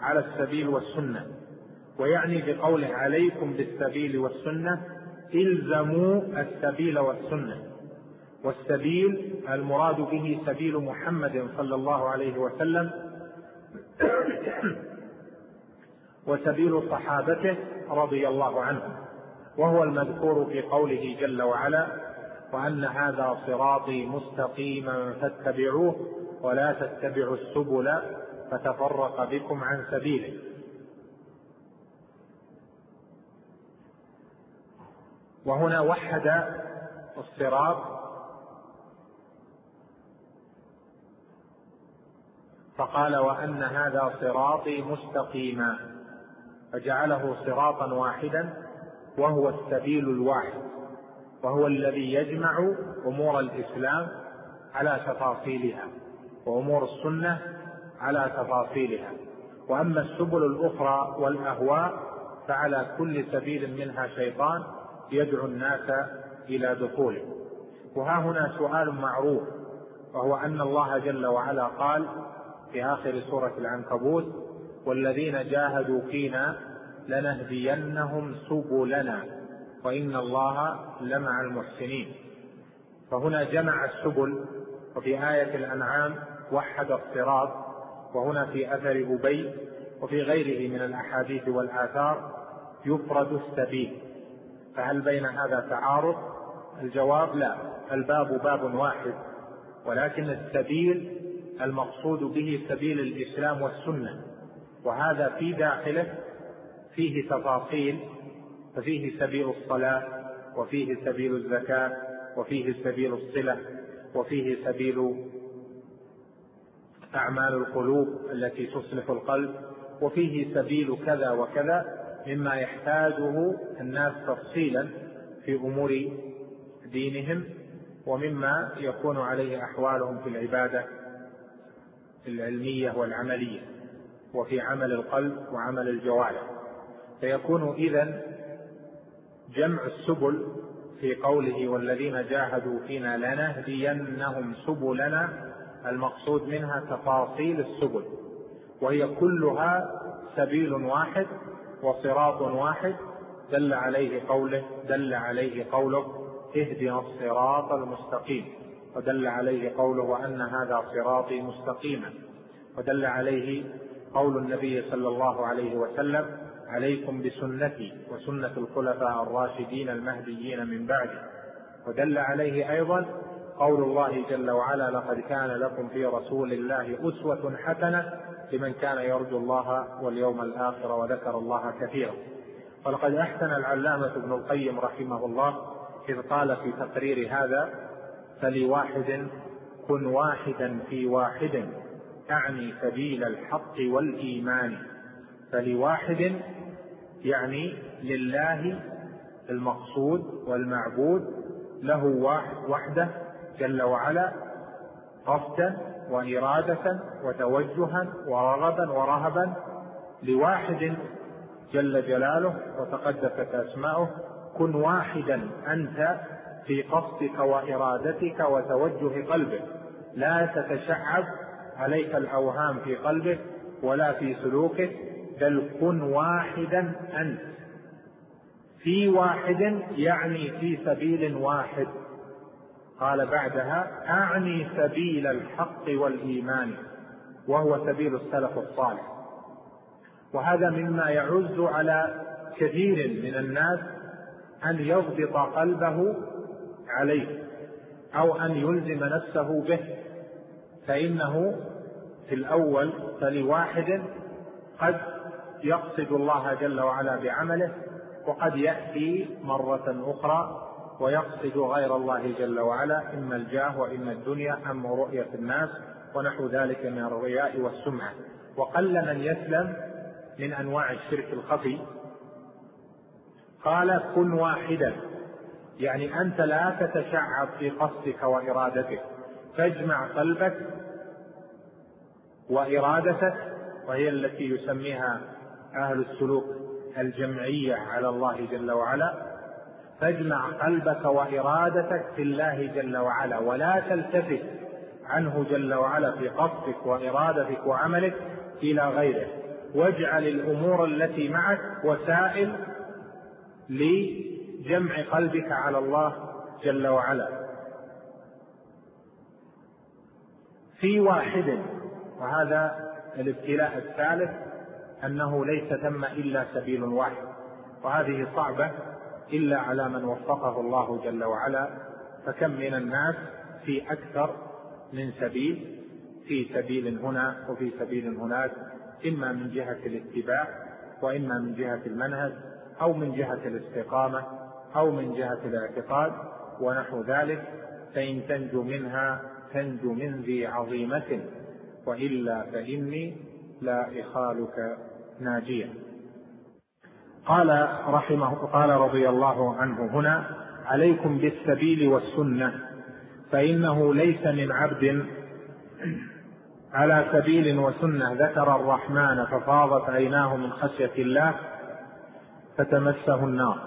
على السبيل والسنة ويعني بقوله عليكم بالسبيل والسنة إلزموا السبيل والسنة والسبيل المراد به سبيل محمد صلى الله عليه وسلم وسبيل صحابته رضي الله عنهم وهو المذكور في قوله جل وعلا وأن هذا صراطي مستقيما فاتبعوه ولا تتبعوا السبل فتفرق بكم عن سبيله. وهنا وحد الصراط فقال وأن هذا صراطي مستقيما فجعله صراطا واحدا وهو السبيل الواحد وهو الذي يجمع أمور الإسلام على تفاصيلها. وأمور السنة على تفاصيلها. وأما السبل الأخرى والأهواء فعلى كل سبيل منها شيطان يدعو الناس إلى دخوله. وها هنا سؤال معروف وهو أن الله جل وعلا قال في آخر سورة العنكبوت والذين جاهدوا فينا لنهدينهم سبلنا وإن الله لمع المحسنين. فهنا جمع السبل وفي آية الأنعام وحد الصراط وهنا في أثر أبي وفي غيره من الأحاديث والآثار يفرد السبيل. فهل بين هذا تعارض؟ الجواب لا الباب باب واحد ولكن السبيل المقصود به سبيل الإسلام والسنة وهذا في داخله فيه تفاصيل ففيه سبيل الصلاة وفيه سبيل الزكاة وفيه سبيل الصلة وفيه سبيل أعمال القلوب التي تصلح القلب وفيه سبيل كذا وكذا مما يحتاجه الناس تفصيلا في أمور دينهم ومما يكون عليه أحوالهم في العبادة العلمية والعملية وفي عمل القلب وعمل الجوارح. فيكون اذا جمع السبل في قوله والذين جاهدوا فينا لنهدينهم سبلنا المقصود منها تفاصيل السبل وهي كلها سبيل واحد وصراط واحد دل عليه قوله دل عليه قوله اهدنا الصراط المستقيم ودل عليه قوله وان هذا صراطي مستقيما ودل عليه قول النبي صلى الله عليه وسلم عليكم بسنتي وسنة الخلفاء الراشدين المهديين من بعدي ودل عليه أيضا قول الله جل وعلا لقد كان لكم في رسول الله أسوة حسنة لمن كان يرجو الله واليوم الآخر وذكر الله كثيرا. ولقد أحسن العلامة ابن القيم رحمه الله إذ قال في تقرير هذا فلواحد كن واحدا في واحد أعني سبيل الحق والإيمان. فلواحد يعني لله المقصود والمعبود له وحده جل وعلا قصدا وإرادة وتوجها ورغبا ورهبا لواحد جل جلاله وتقدست أسماؤه. كن واحدا أنت في قصدك وإرادتك وتوجه قلبك. لا تتشعب عليك الأوهام في قلبك ولا في سلوكك. بل كن واحدا أنت. في واحد يعني في سبيل واحد. قال بعدها أعني سبيل الحق والإيمان وهو سبيل السلف الصالح. وهذا مما يعز على كثير من الناس أن يضبط قلبه عليه أو أن يلزم نفسه به. فإنه في الأول فلواحد قد يقصد الله جل وعلا بعمله وقد يأتي مرة أخرى ويقصد غير الله جل وعلا إما الجاه وإما الدنيا أما رؤية الناس ونحو ذلك من الرياء والسمعة. وقل من يسلم من أنواع الشرك الخفي. قال كن واحدا. يعني أنت لا تتشعب في قصدك وإرادتك. فاجمع قلبك وإرادتك وهي التي يسميها أهل السلوك الجمعية على الله جل وعلا فاجمع قلبك وإرادتك في الله جل وعلا ولا تلتفت عنه جل وعلا في قصدك وإرادتك وعملك إلى غيره. واجعل الأمور التي معك وسائل جمع قلبك على الله جل وعلا. في واحد وهذا الابتلاء الثالث أنه ليس ثم إلا سبيل واحد وهذه صعبة إلا على من وفقه الله جل وعلا فكم من الناس في أكثر من سبيل في سبيل هنا وفي سبيل هناك إما من جهة الاتباع وإما من جهة المنهج أو من جهة الاستقامة أو من جهة الاعتقاد ونحو ذلك فإن تنجو منها تنجو من ذي عظيمة وإلا فإني لا إخالك ناجيا قال رحمه قال رضي الله عنه هنا عليكم بالسبيل والسنة فإنه ليس من عبد على سبيل وسنة ذكر الرحمن ففاضت عيناه من خشية الله فتمسه النار.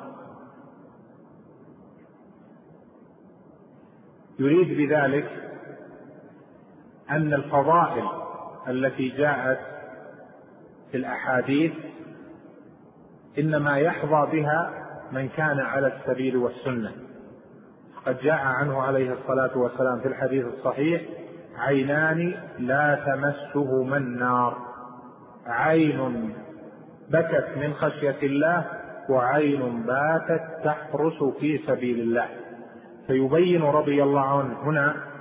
يريد بذلك أن الفضائل التي جاءت في الأحاديث إنما يحظى بها من كان على السبيل والسنة. قد جاء عنه عليه الصلاة والسلام في الحديث الصحيح عينان لا تمسهما النار. عين بكت من خشية الله وعين باتت تحرس في سبيل الله. فيبين رضي الله عنه هنا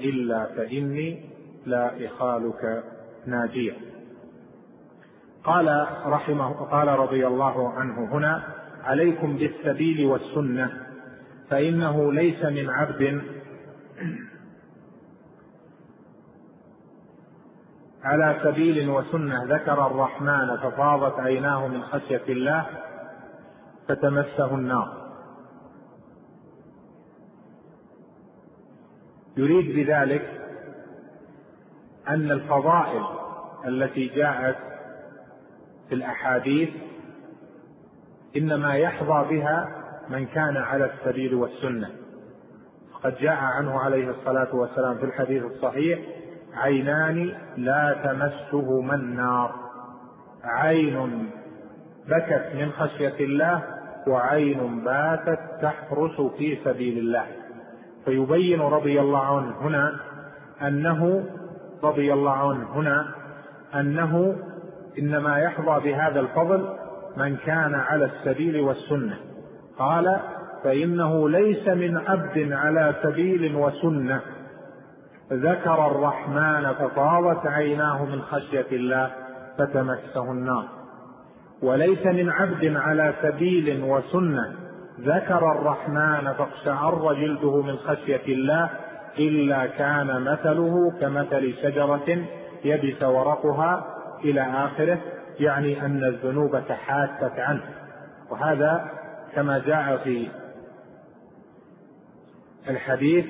إلا فإني لا إخالك ناجيا قال رحمه قال رضي الله عنه هنا عليكم بالسبيل والسنة فإنه ليس من عبد على سبيل وسنة. ذكر الرحمن ففاضت عيناه من خشية الله فتمسه النار. يريد بذلك أن الفضائل التي جاءت في الأحاديث إنما يحظى بها من كان على السبيل والسنة. قد جاء عنه عليه الصلاة والسلام في الحديث الصحيح عينان لا تمسهما النار عين بكت من خشية الله وعين باتت تحرس في سبيل الله. فيبين رضي الله عنه هنا أنه رضي الله عنه هنا أنه إنما يحظى بهذا الفضل من كان على السبيل والسنة. قال فإنه ليس من عبد على سبيل وسنة. ذكر الرحمن فطاوت عيناه من خشية الله فتمسه النار. وليس من عبد على سبيل وسنة. ذكر الرحمن فاقشعر جلده من خشية الله إلا كان مثله كمثل شجرة يبس ورقها إلى آخره يعني أن الذنوب تحاتت عنه. وهذا كما جاء في الحديث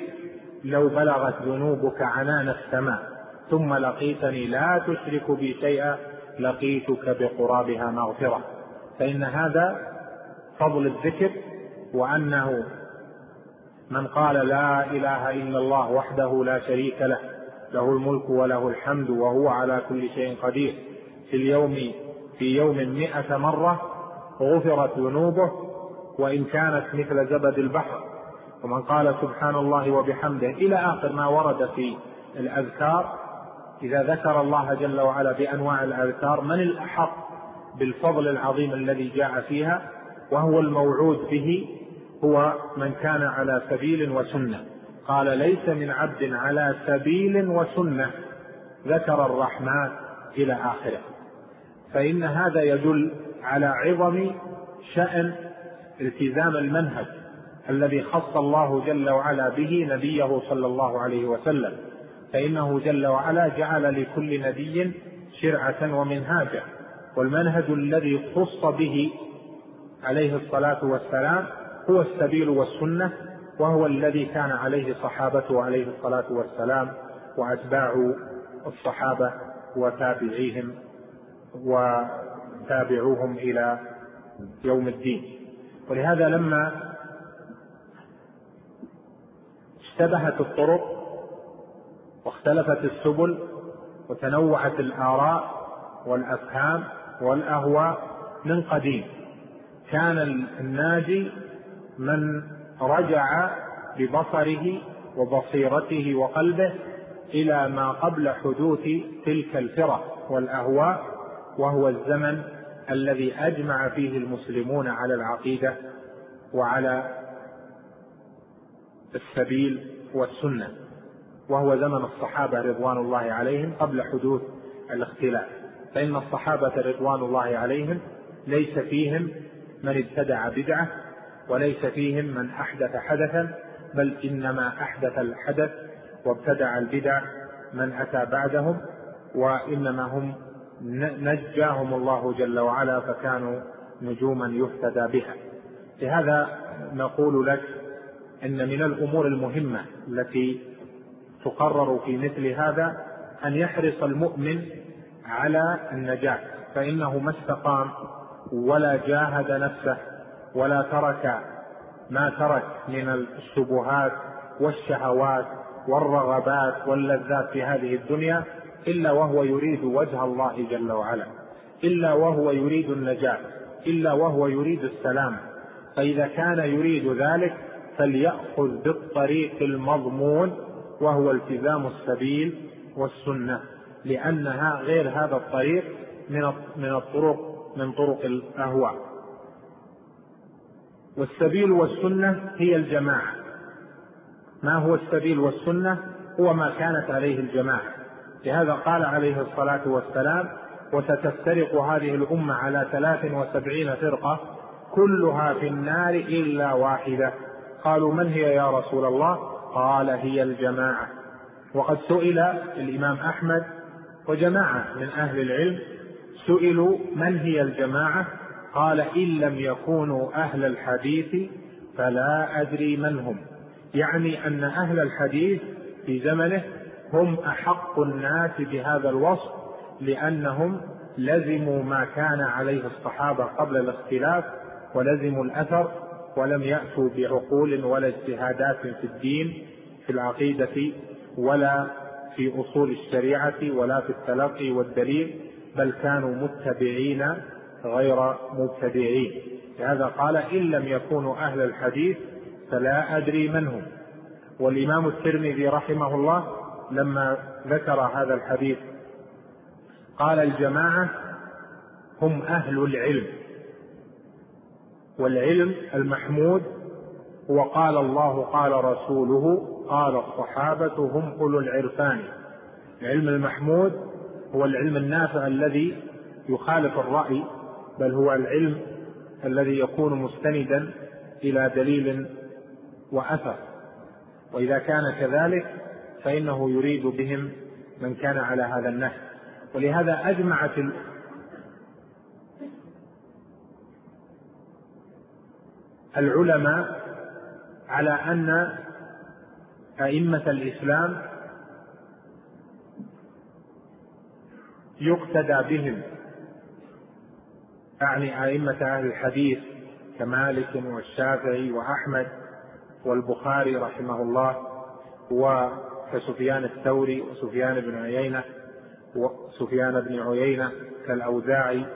لو بلغت ذنوبك عنان السماء ثم لقيتني لا تشرك بي شيئا لقيتك بقرابها مغفرة. فإن هذا فضل الذكر وأنه من قال لا إله إلا الله وحده لا شريك له له الملك وله الحمد وهو على كل شيء قدير. في اليوم في يوم مئة مرة غفرت ذنوبه وإن كانت مثل زبد البحر. ومن قال سبحان الله وبحمده إلى آخر ما ورد في الأذكار إذا ذكر الله جل وعلا بأنواع الأذكار من الأحق بالفضل العظيم الذي جاء فيها؟ وهو الموعود به هو من كان على سبيل وسنة. قال ليس من عبد على سبيل وسنة. ذكر الرحمن إلى آخره. فإن هذا يدل على عظم شأن التزام المنهج الذي خص الله جل وعلا به نبيه صلى الله عليه وسلم. فإنه جل وعلا جعل لكل نبي شرعة ومنهاجا. والمنهج الذي خص به عليه الصلاة والسلام هو السبيل والسنة وهو الذي كان عليه صحابته عليه الصلاة والسلام وأتباع الصحابة وتابعيهم وتابعوهم إلى يوم الدين. ولهذا لما اشتبهت الطرق واختلفت السبل وتنوعت الآراء والأفهام والأهواء من قديم كان الناجي من رجع ببصره وبصيرته وقلبه إلى ما قبل حدوث تلك الفرق والأهواء وهو الزمن الذي أجمع فيه المسلمون على العقيدة وعلى السبيل والسنة وهو زمن الصحابة رضوان الله عليهم قبل حدوث الاختلاف. فإن الصحابة رضوان الله عليهم ليس فيهم من ابتدع بدعة وليس فيهم من أحدث حدثا بل إنما أحدث الحدث وابتدع البدع من أتى بعدهم وإنما هم نجاهم الله جل وعلا فكانوا نجوما يهتدى بها. لهذا نقول لك إن من الأمور المهمة التي تقرر في مثل هذا أن يحرص المؤمن على النجاة فإنه ما استقام ولا جاهد نفسه ولا ترك ما ترك من الشبهات والشهوات والرغبات واللذات في هذه الدنيا إلا وهو يريد وجه الله جل وعلا إلا وهو يريد النجاة إلا وهو يريد السلام. فإذا كان يريد ذلك فليأخذ بالطريق المضمون وهو التزام السبيل والسنة لأنها غير هذا الطريق من من الطرق من طرق الأهواء. والسبيل والسنة هي الجماعة. ما هو السبيل والسنة؟ هو ما كانت عليه الجماعة. لهذا قال عليه الصلاة والسلام وستفترق هذه الأمة على ثلاث وسبعين فرقة كلها في النار إلا واحدة. قالوا من هي يا رسول الله؟ قال هي الجماعة. وقد سئل الإمام أحمد وجماعة من أهل العلم سئلوا من هي الجماعة؟ قال إن لم يكونوا أهل الحديث فلا أدري من هم. يعني أن أهل الحديث في زمنه هم أحق الناس بهذا الوصف لأنهم لزموا ما كان عليه الصحابة قبل الاختلاف ولزموا الأثر ولم يأتوا بعقول ولا اجتهادات في الدين في العقيدة ولا في أصول الشريعة ولا في التلقي والدليل بل كانوا متبعين غير مبتدعين. لهذا قال إن لم يكونوا أهل الحديث فلا أدري من هم. والإمام الترمذي رحمه الله لما ذكر هذا الحديث قال الجماعة هم أهل العلم. والعلم المحمود هو قال الله قال رسوله قال الصحابة هم أولو العرفان. العلم المحمود هو العلم النافع الذي يخالف الرأي بل هو العلم الذي يكون مستندا إلى دليل وأثر. وإذا كان كذلك فإنه يريد بهم من كان على هذا النهج. ولهذا أجمعت العلماء على أن أئمة الإسلام يقتدى بهم. أعني أئمة أهل الحديث كمالك والشافعي وأحمد والبخاري رحمه الله وكسفيان الثوري وسفيان بن عيينة وسفيان بن عيينة كالأوزاعي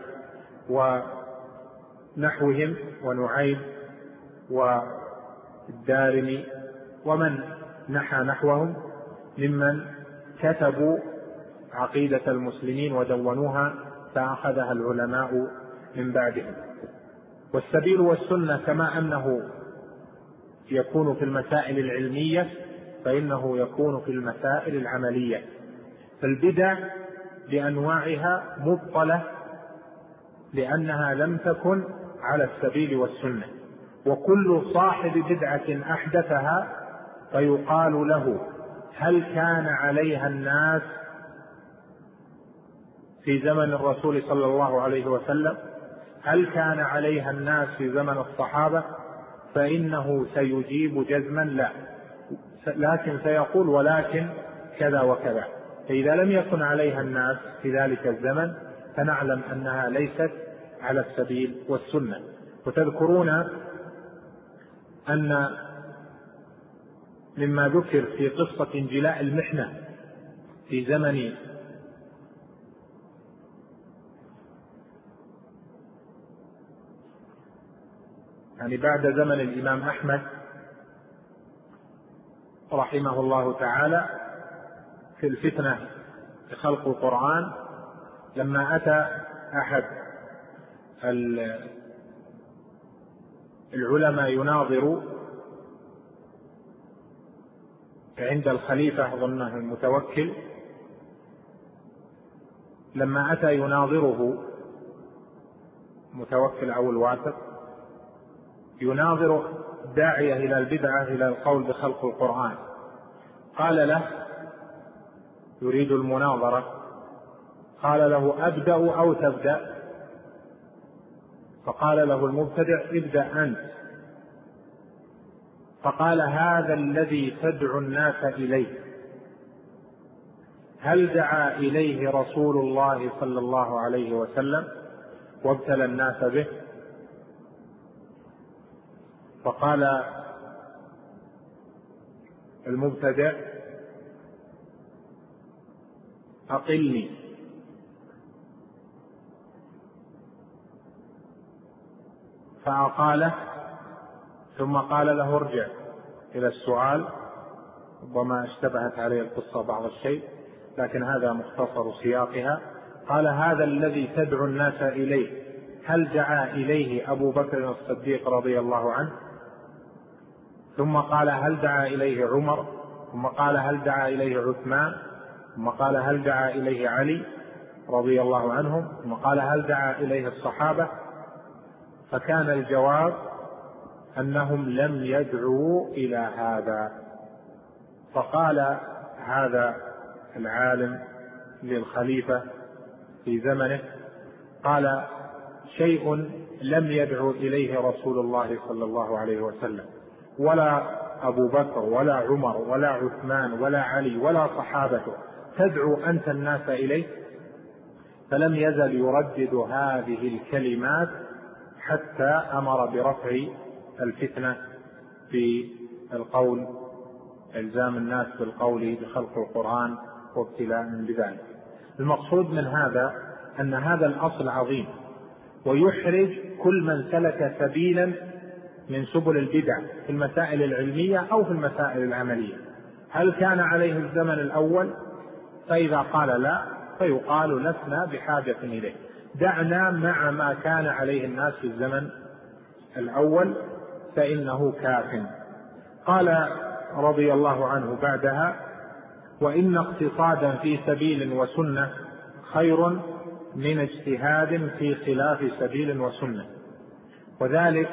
ونحوهم ونعيم والدارمي ومن نحى نحوهم ممن كتبوا عقيدة المسلمين ودونوها فأخذها العلماء من بعدهم والسبيل والسنة كما أنه يكون في المسائل العلمية فإنه يكون في المسائل العملية. فالبدع بأنواعها مبطلة لأنها لم تكن على السبيل والسنة. وكل صاحب بدعة أحدثها فيقال له هل كان عليها الناس في زمن الرسول صلى الله عليه وسلم؟ هل كان عليها الناس في زمن الصحابة؟ فإنه سيجيب جزما لا. لكن سيقول ولكن كذا وكذا. فإذا لم يكن عليها الناس في ذلك الزمن فنعلم أنها ليست على السبيل والسنة. وتذكرون أن مما ذكر في قصة انجلاء المحنة في زمن يعني بعد زمن الإمام أحمد رحمه الله تعالى في الفتنة بخلق القرآن لما أتى أحد العلماء يناظر عند الخليفة أظنه المتوكل لما أتى يناظره متوكل أو الواثق يناظر الداعية إلى البدعة إلى القول بخلق القرآن. قال له يريد المناظرة. قال له أبدأ أو تبدأ؟ فقال له المبتدع ابدأ أنت. فقال هذا الذي تدعو الناس إليه. هل دعا إليه رسول الله صلى الله عليه وسلم؟ وابتلى الناس به. فقال المبتدع أقلني. فأقاله ثم قال له ارجع إلى السؤال. ربما اشتبهت عليه القصة بعض الشيء لكن هذا مختصر سياقها. قال هذا الذي تدعو الناس إليه هل دعا إليه أبو بكر الصديق رضي الله عنه؟ ثم قال هل دعا إليه عمر؟ ثم قال هل دعا إليه عثمان؟ ثم قال هل دعا إليه علي رضي الله عنهم؟ ثم قال هل دعا إليه الصحابة؟ فكان الجواب أنهم لم يدعوا إلى هذا. فقال هذا العالم للخليفة في زمنه قال شيء لم يدعو إليه رسول الله صلى الله عليه وسلم. ولا أبو بكر ولا عمر ولا عثمان ولا علي ولا صحابته. تدعو أنت الناس إليه؟ فلم يزل يردد هذه الكلمات حتى أمر برفع الفتنة في القول إلزام الناس بالقول بخلق القرآن وابتلاء بذلك. المقصود من هذا أن هذا الأصل عظيم ويحرج كل من سلك سبيلا من سبل البدع في المسائل العلمية أو في المسائل العملية. هل كان عليه الزمن الأول؟ فإذا قال لا فيقال لسنا بحاجة إليه. دعنا مع ما كان عليه الناس في الزمن الأول فإنه كاف. قال رضي الله عنه بعدها وإن اقتصادا في سبيل وسنة خير من اجتهاد في خلاف سبيل وسنة. وذلك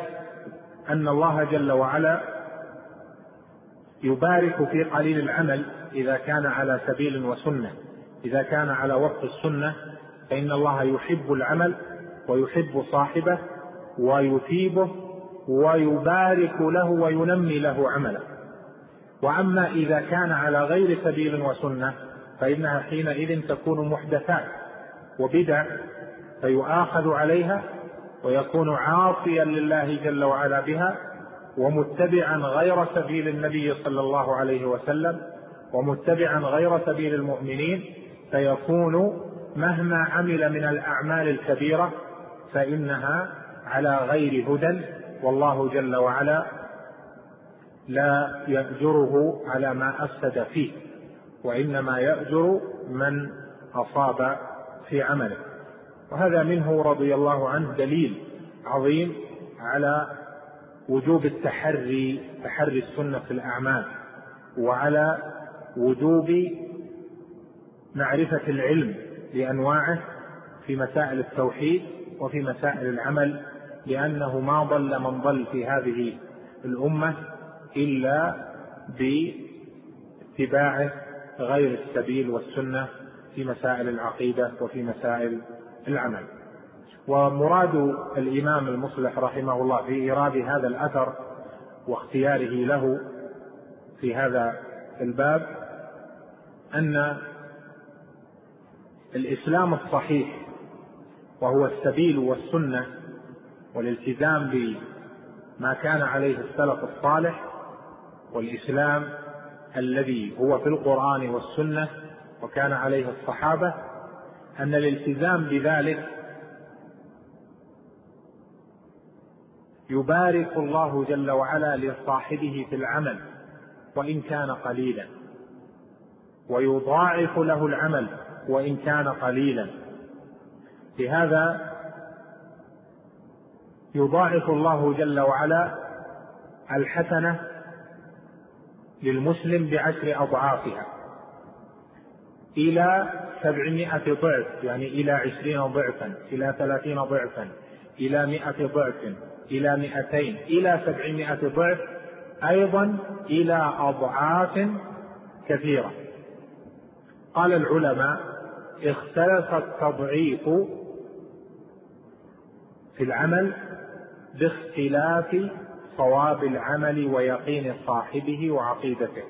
أن الله جل وعلا يبارك في قليل العمل إذا كان على سبيل وسنة. إذا كان على وفق السنة فإن الله يحب العمل ويحب صاحبه ويثيبه ويبارك له وينمي له عمله. وأما إذا كان على غير سبيل وسنة فإنها حينئذ تكون محدثات وبدع فيؤاخذ عليها ويكون عاصيا لله جل وعلا بها ومتبعا غير سبيل النبي صلى الله عليه وسلم ومتبعا غير سبيل المؤمنين فيكون مهما عمل من الأعمال الكبيرة فإنها على غير هدى والله جل وعلا لا يأجره على ما أفسد فيه وإنما يأجر من أصاب في عمله. وهذا منه رضي الله عنه دليل عظيم على وجوب التحري تحري السنة في الأعمال وعلى وجوب معرفة العلم بأنواعه في مسائل التوحيد وفي مسائل العمل لأنه ما ضل من ضل في هذه الأمة إلا باتباعه غير السبيل والسنة في مسائل العقيدة وفي مسائل العمل. ومراد الإمام المصلح رحمه الله في إيراد هذا الأثر واختياره له في هذا الباب أن الإسلام الصحيح وهو السبيل والسنة والالتزام بما كان عليه السلف الصالح والإسلام الذي هو في القرآن والسنة وكان عليه الصحابة أن الالتزام بذلك يبارك الله جل وعلا لصاحبه في العمل وإن كان قليلا. ويضاعف له العمل وإن كان قليلا. لهذا يضاعف الله جل وعلا الحسنة للمسلم بعشر أضعافها إلى سبعمائة ضعف يعني إلى عشرين ضعفا إلى ثلاثين ضعفا إلى مائة ضعف إلى مائتين إلى سبعمائة ضعف أيضا إلى أضعاف كثيرة. قال العلماء اختلف التضعيف في العمل باختلاف صواب العمل ويقين صاحبه وعقيدته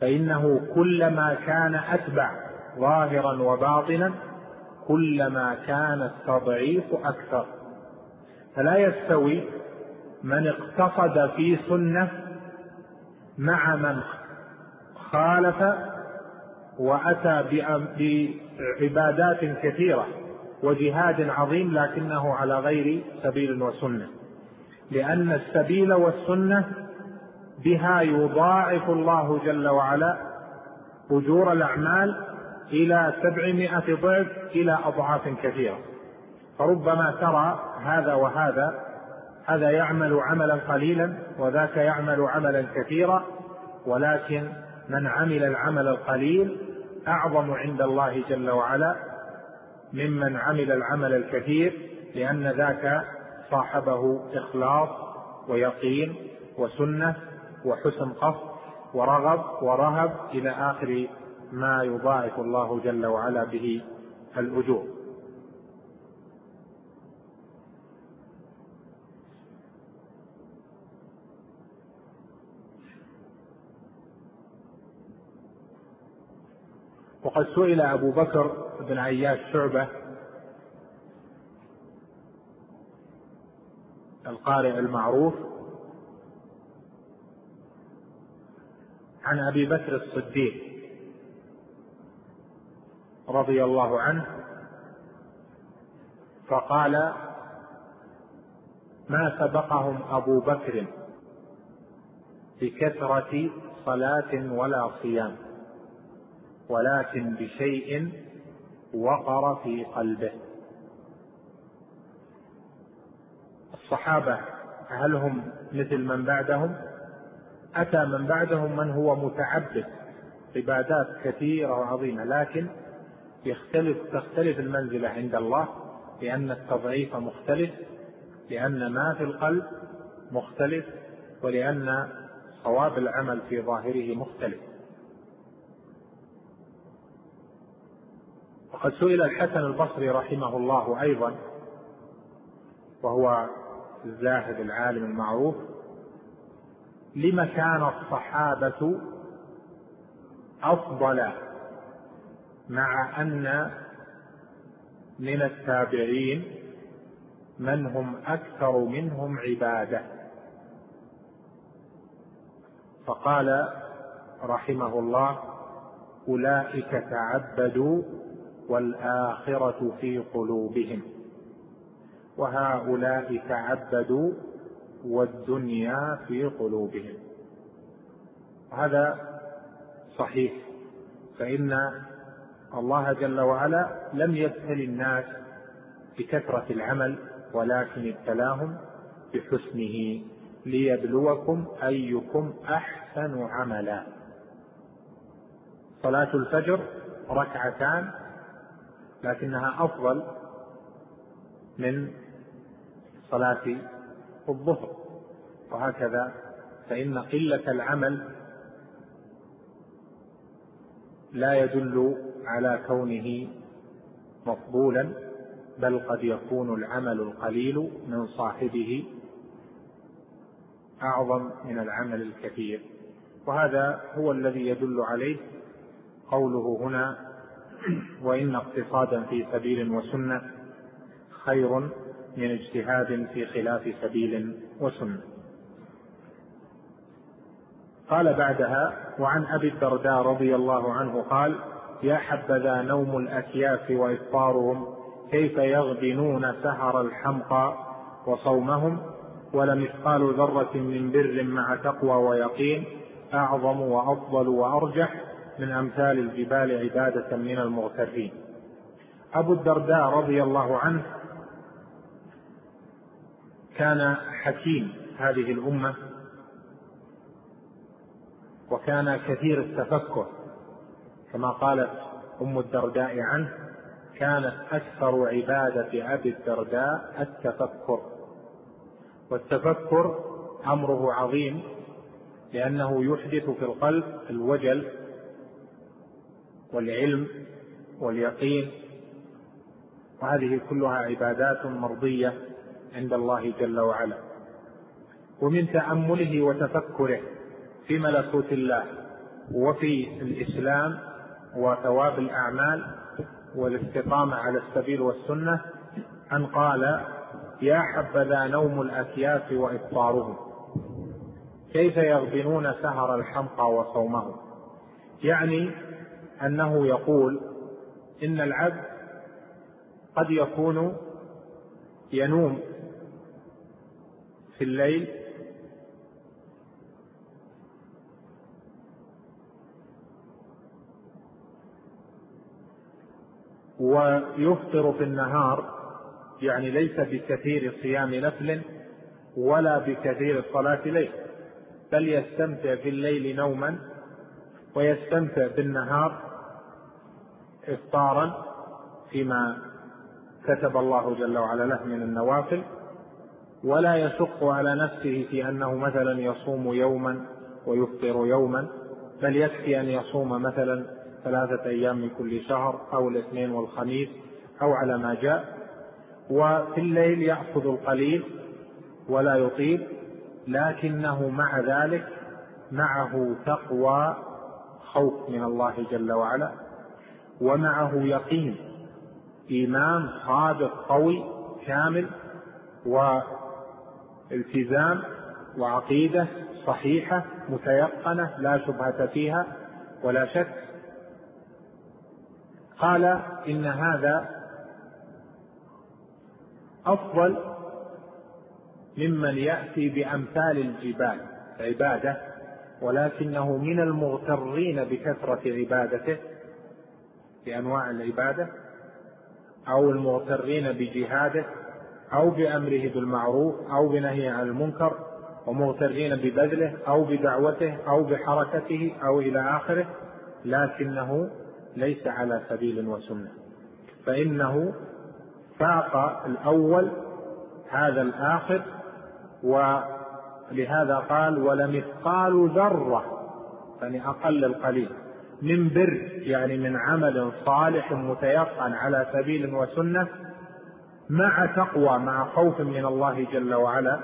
فإنه كلما كان أتبع ظاهرا وباطنا كلما كان التضعيف أكثر. فلا يستوي من اقتصد في سنة مع من خالف وأتى بعبادات كثيرة وجهاد عظيم لكنه على غير سبيل وسنة. لأن السبيل والسنة بها يضاعف الله جل وعلا أجور الأعمال إلى سبعمائة ضعف إلى أضعاف كثيرة. فربما ترى هذا وهذا هذا يعمل عملا قليلا وذاك يعمل عملا كثيرا ولكن من عمل العمل القليل أعظم عند الله جل وعلا ممن عمل العمل الكثير لأن ذاك صاحبه إخلاص ويقين وسنة وحسن قصد ورغب ورهب إلى آخر ما يضاعف الله جل وعلا به الأجور. وقد سئل أبو بكر بن عياش شعبة القارئ المعروف عن أبي بكر الصديق رضي الله عنه فقال ما سبقهم أبو بكر بكثرة صلاة ولا صيام ولكن بشيء وقر في قلبه. الصحابة هل هم مثل من بعدهم؟ أتى من بعدهم من هو متعبد عبادات كثيرة وعظيمة لكن يختلف تختلف المنزلة عند الله لأن التضعيف مختلف لأن ما في القلب مختلف ولأن صواب العمل في ظاهره مختلف. وقد سئل الحسن البصري رحمه الله أيضا وهو الزاهد العالم المعروف لم كان الصحابة أفضل مع أن من التابعين من هم أكثر منهم عبادة. فقال رحمه الله أولئك تعبدوا والآخرة في قلوبهم وهؤلاء تعبدوا والدنيا في قلوبهم. هذا صحيح فإن الله جل وعلا لم يبتل الناس بكثرة العمل ولكن ابتلاهم بحسنه ليبلوكم أيكم أحسن عملا. صلاة الفجر ركعتان لكنها أفضل من صلاة الظهر. وهكذا فإن قلة العمل لا يدل على كونه مقبولا بل قد يكون العمل القليل من صاحبه أعظم من العمل الكثير. وهذا هو الذي يدل عليه قوله هنا وإن اقتصادا في سبيل وسنة خير من اجتهاد في خلاف سبيل وسنة. قال بعدها وعن أبي الدرداء رضي الله عنه قال يا حبذا نوم الأكياف وإفطارهم كيف يغبنون سهر الحمقى وصومهم؟ ولمثقال ذرة من بر مع تقوى ويقين أعظم وأفضل وأرجح من أمثال الجبال عبادة من المغترين. أبو الدرداء رضي الله عنه كان حكيم هذه الأمة وكان كثير التفكر كما قالت أم الدرداء عنه كانت أكثر عبادة أبي الدرداء التفكر. والتفكر أمره عظيم لأنه يحدث في القلب الوجل والعلم واليقين. وهذه كلها عبادات مرضية عند الله جل وعلا. ومن تأمله وتفكره في ملكوت الله وفي الإسلام وثواب الأعمال والاستقامة على السبيل والسنة أن قال يا حبذا نوم الاكياس وإفطارهم كيف يغبنون سهر الحمقى وصومهم؟ يعني أنه يقول إن العبد قد يكون ينوم في الليل ويفطر في النهار يعني ليس بكثير صيام نفل ولا بكثير صلاة ليل بل يستمتع في الليل نوما ويستمتع بالنهار افطارا فيما كتب الله جل وعلا له من النوافل. ولا يشق على نفسه في أنه مثلا يصوم يوما ويفطر يوما بل يكفي أن يصوم مثلا ثلاثة أيام من كل شهر أو الاثنين والخميس أو على ما جاء. وفي الليل يأخذ القليل ولا يطيل لكنه مع ذلك معه تقوى خوف من الله جل وعلا ومعه يقين إيمان صادق قوي كامل والتزام وعقيدة صحيحة متيقنة لا شبهة فيها ولا شك. قال إن هذا أفضل ممن يأتي بأمثال الجبال عبادة ولكنه من المغترين بكثرة عبادته بأنواع العبادة أو المغترين بجهاده أو بأمره بالمعروف أو بنهيه عن المنكر ومغترين ببذله أو بدعوته أو بحركته أو إلى آخره لكنه ليس على سبيل وسنة. فإنه فاق الأول هذا الآخر ولهذا قال ولمثقال ذرة يعني أقل القليل. من بر يعني من عمل صالح متيقن على سبيل وسنة مع تقوى مع خوف من الله جل وعلا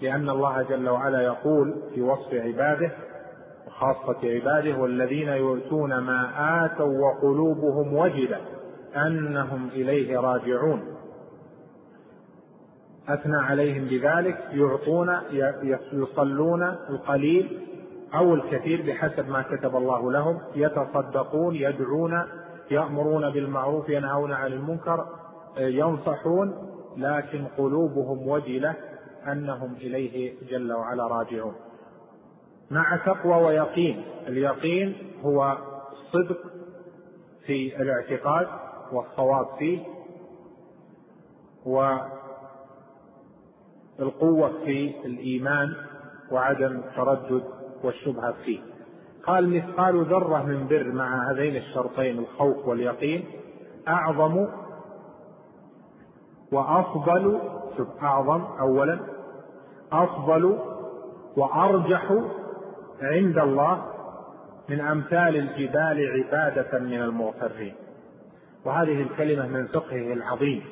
لأن الله جل وعلا يقول في وصف عباده وخاصة عباده والذين يؤتون ما آتوا وقلوبهم وجلة أنهم إليه راجعون. أثنى عليهم بذلك يعطون يصلون القليل أو الكثير بحسب ما كتب الله لهم يتصدقون يدعون يأمرون بالمعروف ينهون عن المنكر ينصحون لكن قلوبهم وجلة أنهم إليه جل وعلا راجعون. مع تقوى ويقين. اليقين هو الصدق في الاعتقاد والصواب فيه والقوة في الإيمان وعدم التردد والشبهة فيه. قال مثقال ذرة من بر مع هذين الشرطين الخوف واليقين أعظم وأفضل شوف أعظم أولا أفضل وأرجح عند الله من أمثال الجبال عبادة من المغترين. وهذه الكلمة من فقهه العظيم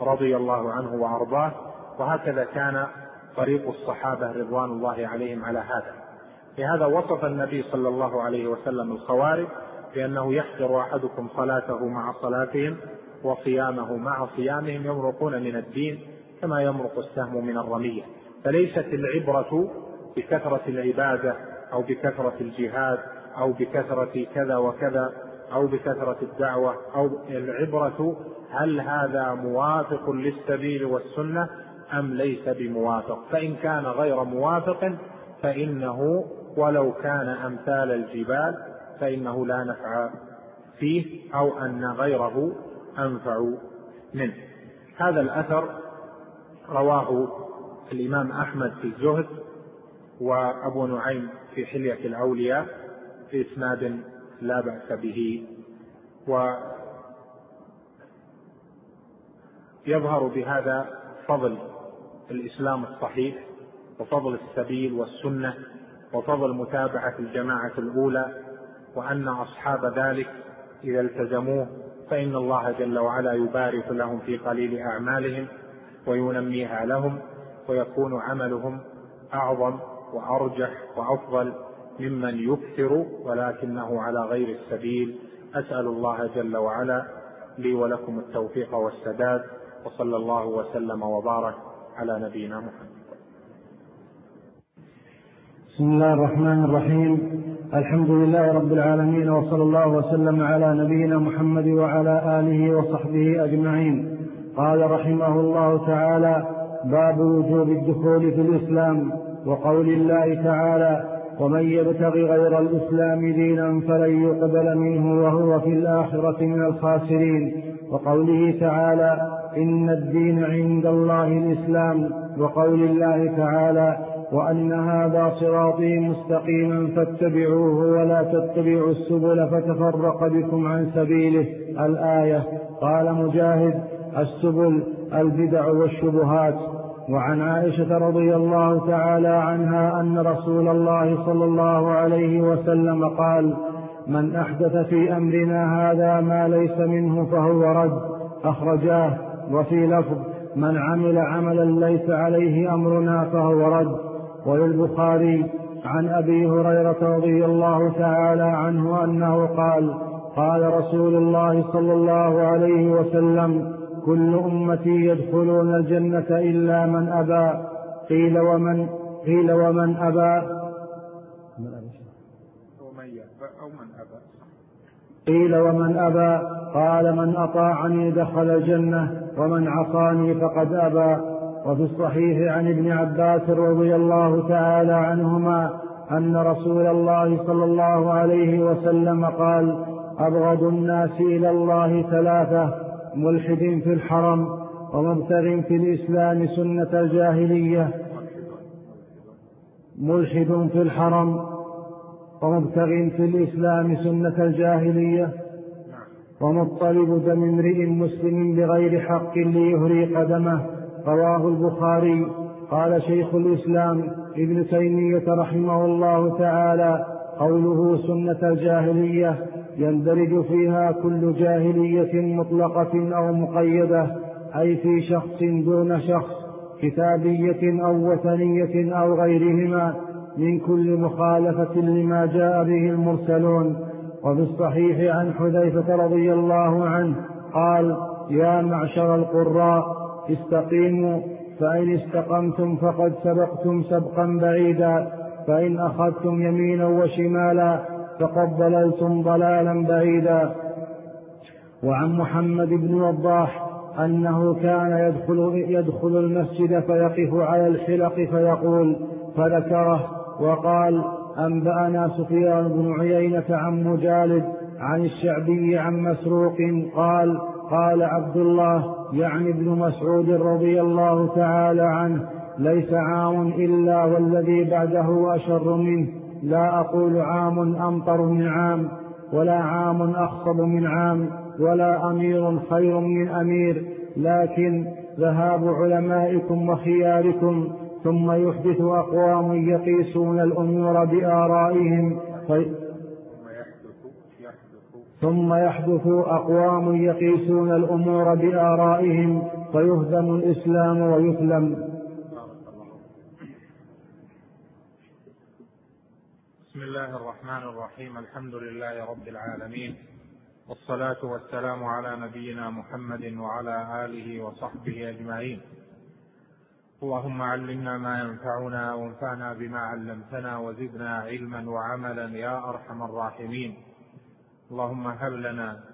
رضي الله عنه وأرضاه وهكذا كان طريق الصحابة رضوان الله عليهم على هذا. لهذا وصف النبي صلى الله عليه وسلم الخوارج بأنه يحقر أحدكم صلاته مع صلاتهم وصيامه مع صيامهم يمرقون من الدين كما يمرق السهم من الرمية. فليست العبرة بكثرة العبادة أو بكثرة الجهاد أو بكثرة كذا وكذا أو بكثرة الدعوة أو العبرة هل هذا موافق للسبيل والسنة أم ليس بموافق. فإن كان غير موافق فإنه ولو كان أمثال الجبال فإنه لا نفع فيه أو أن غيره أنفع منه. هذا الأثر رواه الإمام أحمد في الزهد وأبو نعيم في حلية الأولياء في إسناد لا بأس به. ويظهر بهذا فضل الإسلام الصحيح وفضل السبيل والسنة وفضل متابعة الجماعة الأولى وأن أصحاب ذلك إذا التزموه فإن الله جل وعلا يبارك لهم في قليل أعمالهم وينميها لهم ويكون عملهم أعظم وأرجح وأفضل ممن يكثر ولكنه على غير السبيل. أسأل الله جل وعلا لي ولكم التوفيق والسداد وصلى الله وسلم وبارك على نبينا محمد. بسم الله الرحمن الرحيم. الحمد لله رب العالمين وصلى الله وسلم على نبينا محمد وعلى آله وصحبه أجمعين. قال رحمه الله تعالى باب وجوب الدخول في الإسلام. وقول الله تعالى ومن يبتغ غير الإسلام دينا فلن يقبل منه وهو في الآخرة من الخاسرين. وقوله تعالى إن الدين عند الله الإسلام. وقول الله تعالى وأن هذا صراطي مستقيما فاتبعوه ولا تتبعوا السبل فتفرق بكم عن سبيله. الآية قال مجاهد السبل البدع والشبهات. وعن عائشة رضي الله تعالى عنها أن رسول الله صلى الله عليه وسلم قال من أحدث في أمرنا هذا ما ليس منه فهو رد أخرجاه وفي لفظ من عمل عملا ليس عليه أمرنا فهو رد. وللبخاري عن أبي هريرة رضي الله تعالى عنه أنه قال قال رسول الله صلى الله عليه وسلم كل امتي يدخلون الجنة إلا من أبى. قيل ومن؟ قيل ومن أبى. قيل ومن أبى. قال من أطاعني دخل الجنة ومن عصاني فقد أبى. وفي الصحيح عن ابن عباس رضي الله تعالى عنهما أن رسول الله صلى الله عليه وسلم قال أبغض الناس إلى الله ثلاثة. ملحد في الحرم ومبتغ في الإسلام سنة الجاهلية. ملحد في الحرم ومبتغ في الإسلام سنة الجاهلية. ومطلب دم امرئ مسلم بغير حق ليهري قدمه رواه البخاري. قال شيخ الإسلام ابن تيمية رحمه الله تعالى قوله سنة الجاهلية. يندرج فيها كل جاهلية مطلقة أو مقيدة أي في شخص دون شخص كتابية أو وثنية أو غيرهما من كل مخالفة لما جاء به المرسلون. وفي الصحيح عن حذيفة رضي الله عنه قال يا معشر القراء استقيموا فإن استقمتم فقد سبقتم سبقا بعيدا فإن أخذتم يمينا وشمالا فقد ضللتم ضلالا بعيدا. وعن محمد بن وضاح أنه كان يدخل, يدخل المسجد فيقف على الحلق فيقول فذكره وقال أنبأنا سفيان بن عيينة عن مجالد عن الشعبي عن مسروق قال قال عبد الله يعني ابن مسعود رضي الله تعالى عنه ليس عام إلا والذي بعده أشر منه لا أقول عام أمطر من عام ولا عام أخصب من عام ولا أمير خير من أمير لكن ذهاب علمائكم وخياركم ثم يحدث أقوام يقيسون الأمور بآرائهم في ثم يحدث أقوام يقيسون الأمور بآرائهم فيهدم الإسلام ويثلم بسم الله الرحمن الرحيم. الحمد لله رب العالمين. والصلاة والسلام على نبينا محمد وعلى آله وصحبه أجمعين. اللهم علمنا ما ينفعنا وانفعنا بما علمتنا وزدنا علما وعملا يا أرحم الراحمين. اللهم هب لنا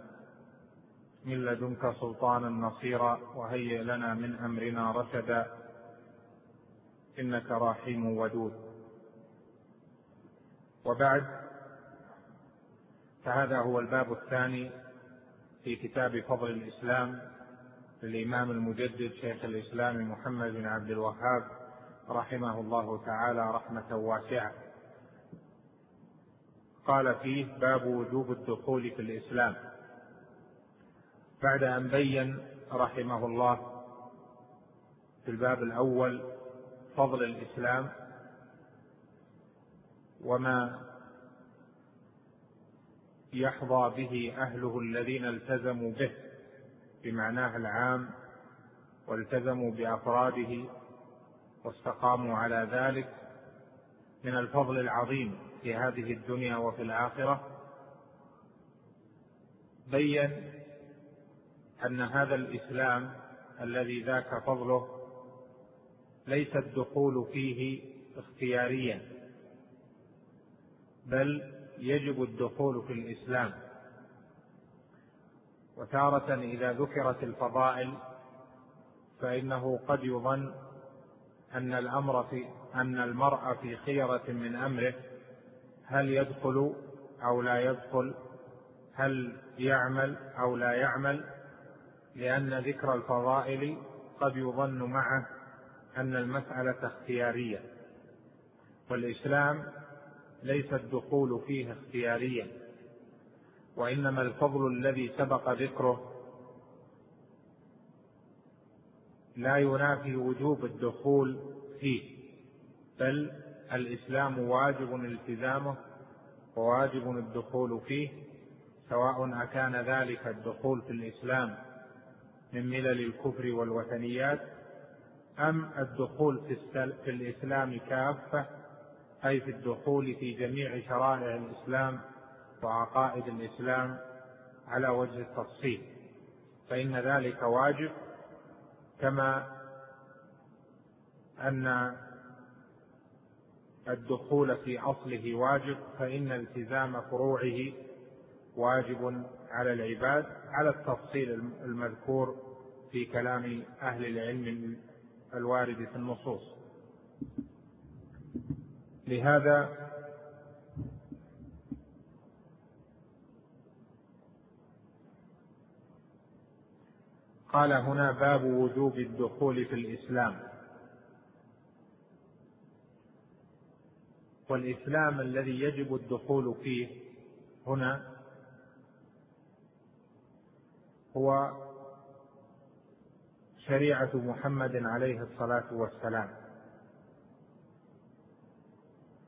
من لدنك سلطانا نصيرا وهيئ لنا من أمرنا رشدا. إنك رحيم ودود. وبعد فهذا هو الباب الثاني في كتاب فضل الإسلام للإمام المجدد شيخ الإسلام محمد بن عبد الوهاب رحمه الله تعالى رحمة واسعة. قال فيه باب وجوب الدخول في الإسلام. بعد أن بين رحمه الله في الباب الأول فضل الإسلام وما يحظى به أهله الذين التزموا به بمعناه العام والتزموا بأفراده واستقاموا على ذلك من الفضل العظيم في هذه الدنيا وفي الآخرة. بين أن هذا الإسلام الذي ذاك فضله ليس الدخول فيه اختياريا. بل يجب الدخول في الإسلام. وتارة إذا ذكرت الفضائل فإنه قد يظن أن الأمر في أن المرء في خيرة من أمره هل يدخل أو لا يدخل هل يعمل أو لا يعمل لأن ذكر الفضائل قد يظن معه أن المسألة اختيارية. والإسلام ليس الدخول فيه اختياريا وإنما الفضل الذي سبق ذكره لا ينافي وجوب الدخول فيه بل الإسلام واجب التزامه وواجب الدخول فيه سواء أكان ذلك الدخول في الإسلام من ملل الكفر والوثنيات أم الدخول في الإسلام كافة أي في الدخول في جميع شرائع الإسلام وعقائد الإسلام على وجه التفصيل. فإن ذلك واجب كما أن الدخول في أصله واجب فإن التزام فروعه واجب على العباد على التفصيل المذكور في كلام أهل العلم الوارد في النصوص. لهذا قال هنا باب وجوب الدخول في الإسلام. والإسلام الذي يجب الدخول فيه هنا هو شريعة محمد عليه الصلاة والسلام.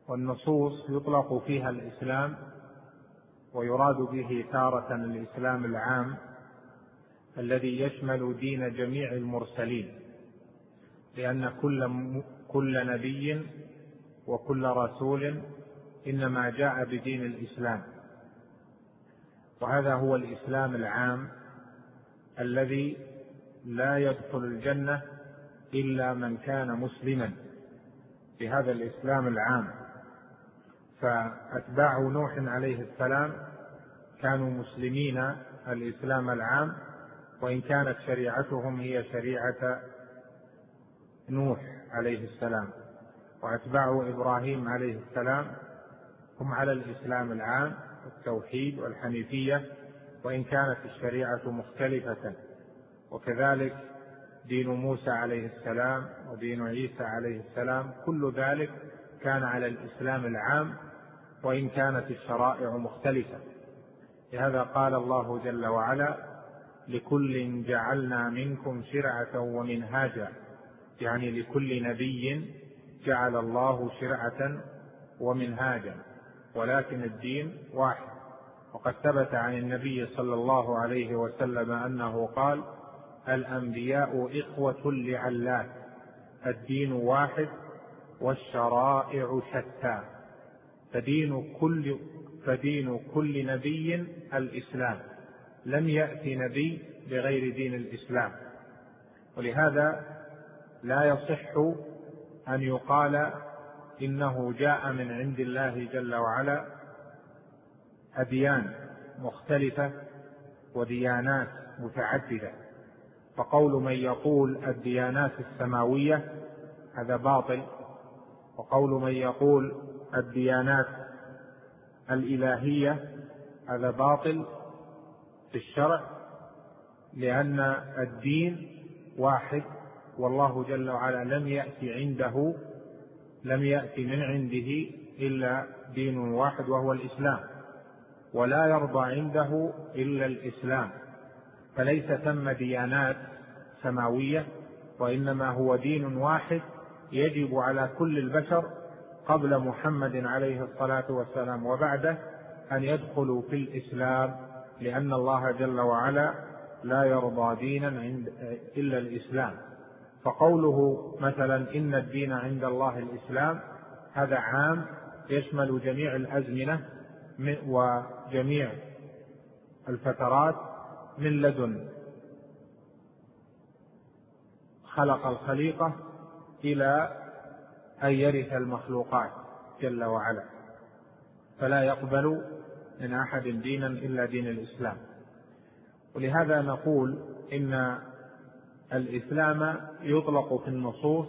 والنصوص يطلق فيها الإسلام ويراد به تارة الإسلام العام الذي يشمل دين جميع المرسلين لأن كل كل نبي وكل رسول إنما جاء بدين الإسلام. وهذا هو الإسلام العام الذي لا يدخل الجنة إلا من كان مسلما. بهذا الإسلام العام. فأتباع نوح عليه السلام كانوا مسلمين الإسلام العام وإن كانت شريعتهم هي شريعة نوح عليه السلام. وأتباع إبراهيم عليه السلام هم على الإسلام العام التوحيد والحنيفية وإن كانت الشريعة مختلفة. وكذلك دين موسى عليه السلام ودين عيسى عليه السلام كل ذلك كان على الإسلام العام وإن كانت الشرائع مختلفة. لهذا قال الله جل وعلا لكل جعلنا منكم شرعة ومنهاجا. يعني لكل نبي جعل الله شرعة ومنهاجا ولكن الدين واحد. وقد ثبت عن النبي صلى الله عليه وسلم أنه قال الأنبياء إخوة لعلات الدين واحد والشرائع شتى. فدين كل فدين كل نبي الإسلام. لم يات نبي بغير دين الإسلام. ولهذا لا يصح أن يقال إنه جاء من عند الله جل وعلا أديان مختلفة وديانات متعددة. فقول من يقول الديانات السماوية هذا باطل وقول من يقول الديانات الإلهية هذا باطل في الشرع لأن الدين واحد والله جل وعلا لم يأتي عنده لم يأتي من عنده إلا دين واحد وهو الإسلام ولا يرضى عنده إلا الإسلام. فليس ثم ديانات سماوية وإنما هو دين واحد يجب على كل البشر قبل محمد عليه الصلاة والسلام وبعده أن يدخلوا في الإسلام لأن الله جل وعلا لا يرضى دينا عند إلا الإسلام. فقوله مثلا إن الدين عند الله الإسلام هذا عام يشمل جميع الأزمنة وجميع الفترات من لدن خلق الخليقة إلى أن يرث المخلوقات جل وعلا. فلا يقبل من أحد دينا إلا دين الإسلام. ولهذا نقول إن الإسلام يطلق في النصوص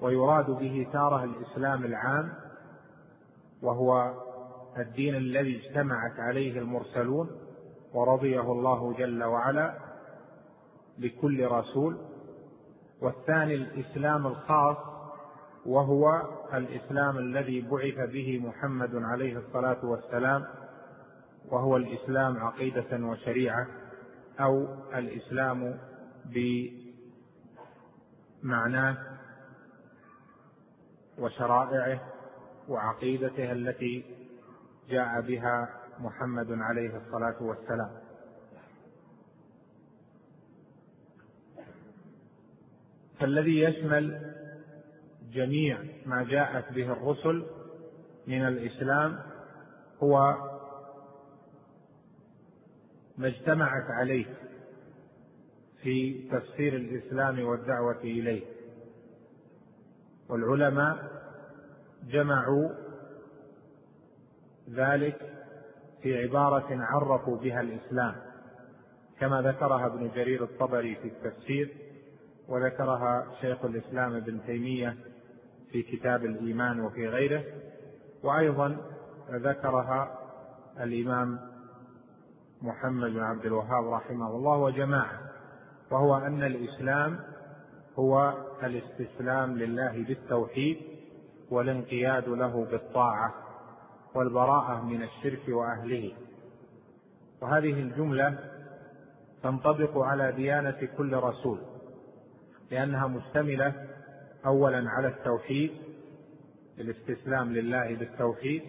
ويراد به تارة الإسلام العام وهو الدين الذي اجتمعت عليه المرسلون ورضيه الله جل وعلا لكل رسول. والثاني الإسلام الخاص وهو الإسلام الذي بعث به محمد عليه الصلاة والسلام وهو الإسلام عقيدة وشريعة أو الإسلام بمعناه وشرائعه وعقيدته التي جاء بها محمد عليه الصلاة والسلام. فالذي يشمل جميع ما جاءت به الرسل من الإسلام هو ما اجتمعت عليه في تفسير الإسلام والدعوة إليه. والعلماء جمعوا ذلك في عبارة عرفوا بها الإسلام كما ذكرها ابن جرير الطبري في التفسير وذكرها شيخ الإسلام ابن تيمية في كتاب الإيمان وفي غيره وأيضا ذكرها الإمام محمد بن عبد الوهاب رحمه الله وجماعة وهو أن الإسلام هو الاستسلام لله بالتوحيد والانقياد له بالطاعة والبراءة من الشرك وأهله. وهذه الجملة تنطبق على ديانة كل رسول لأنها مشتملة أولا على التوحيد الاستسلام لله بالتوحيد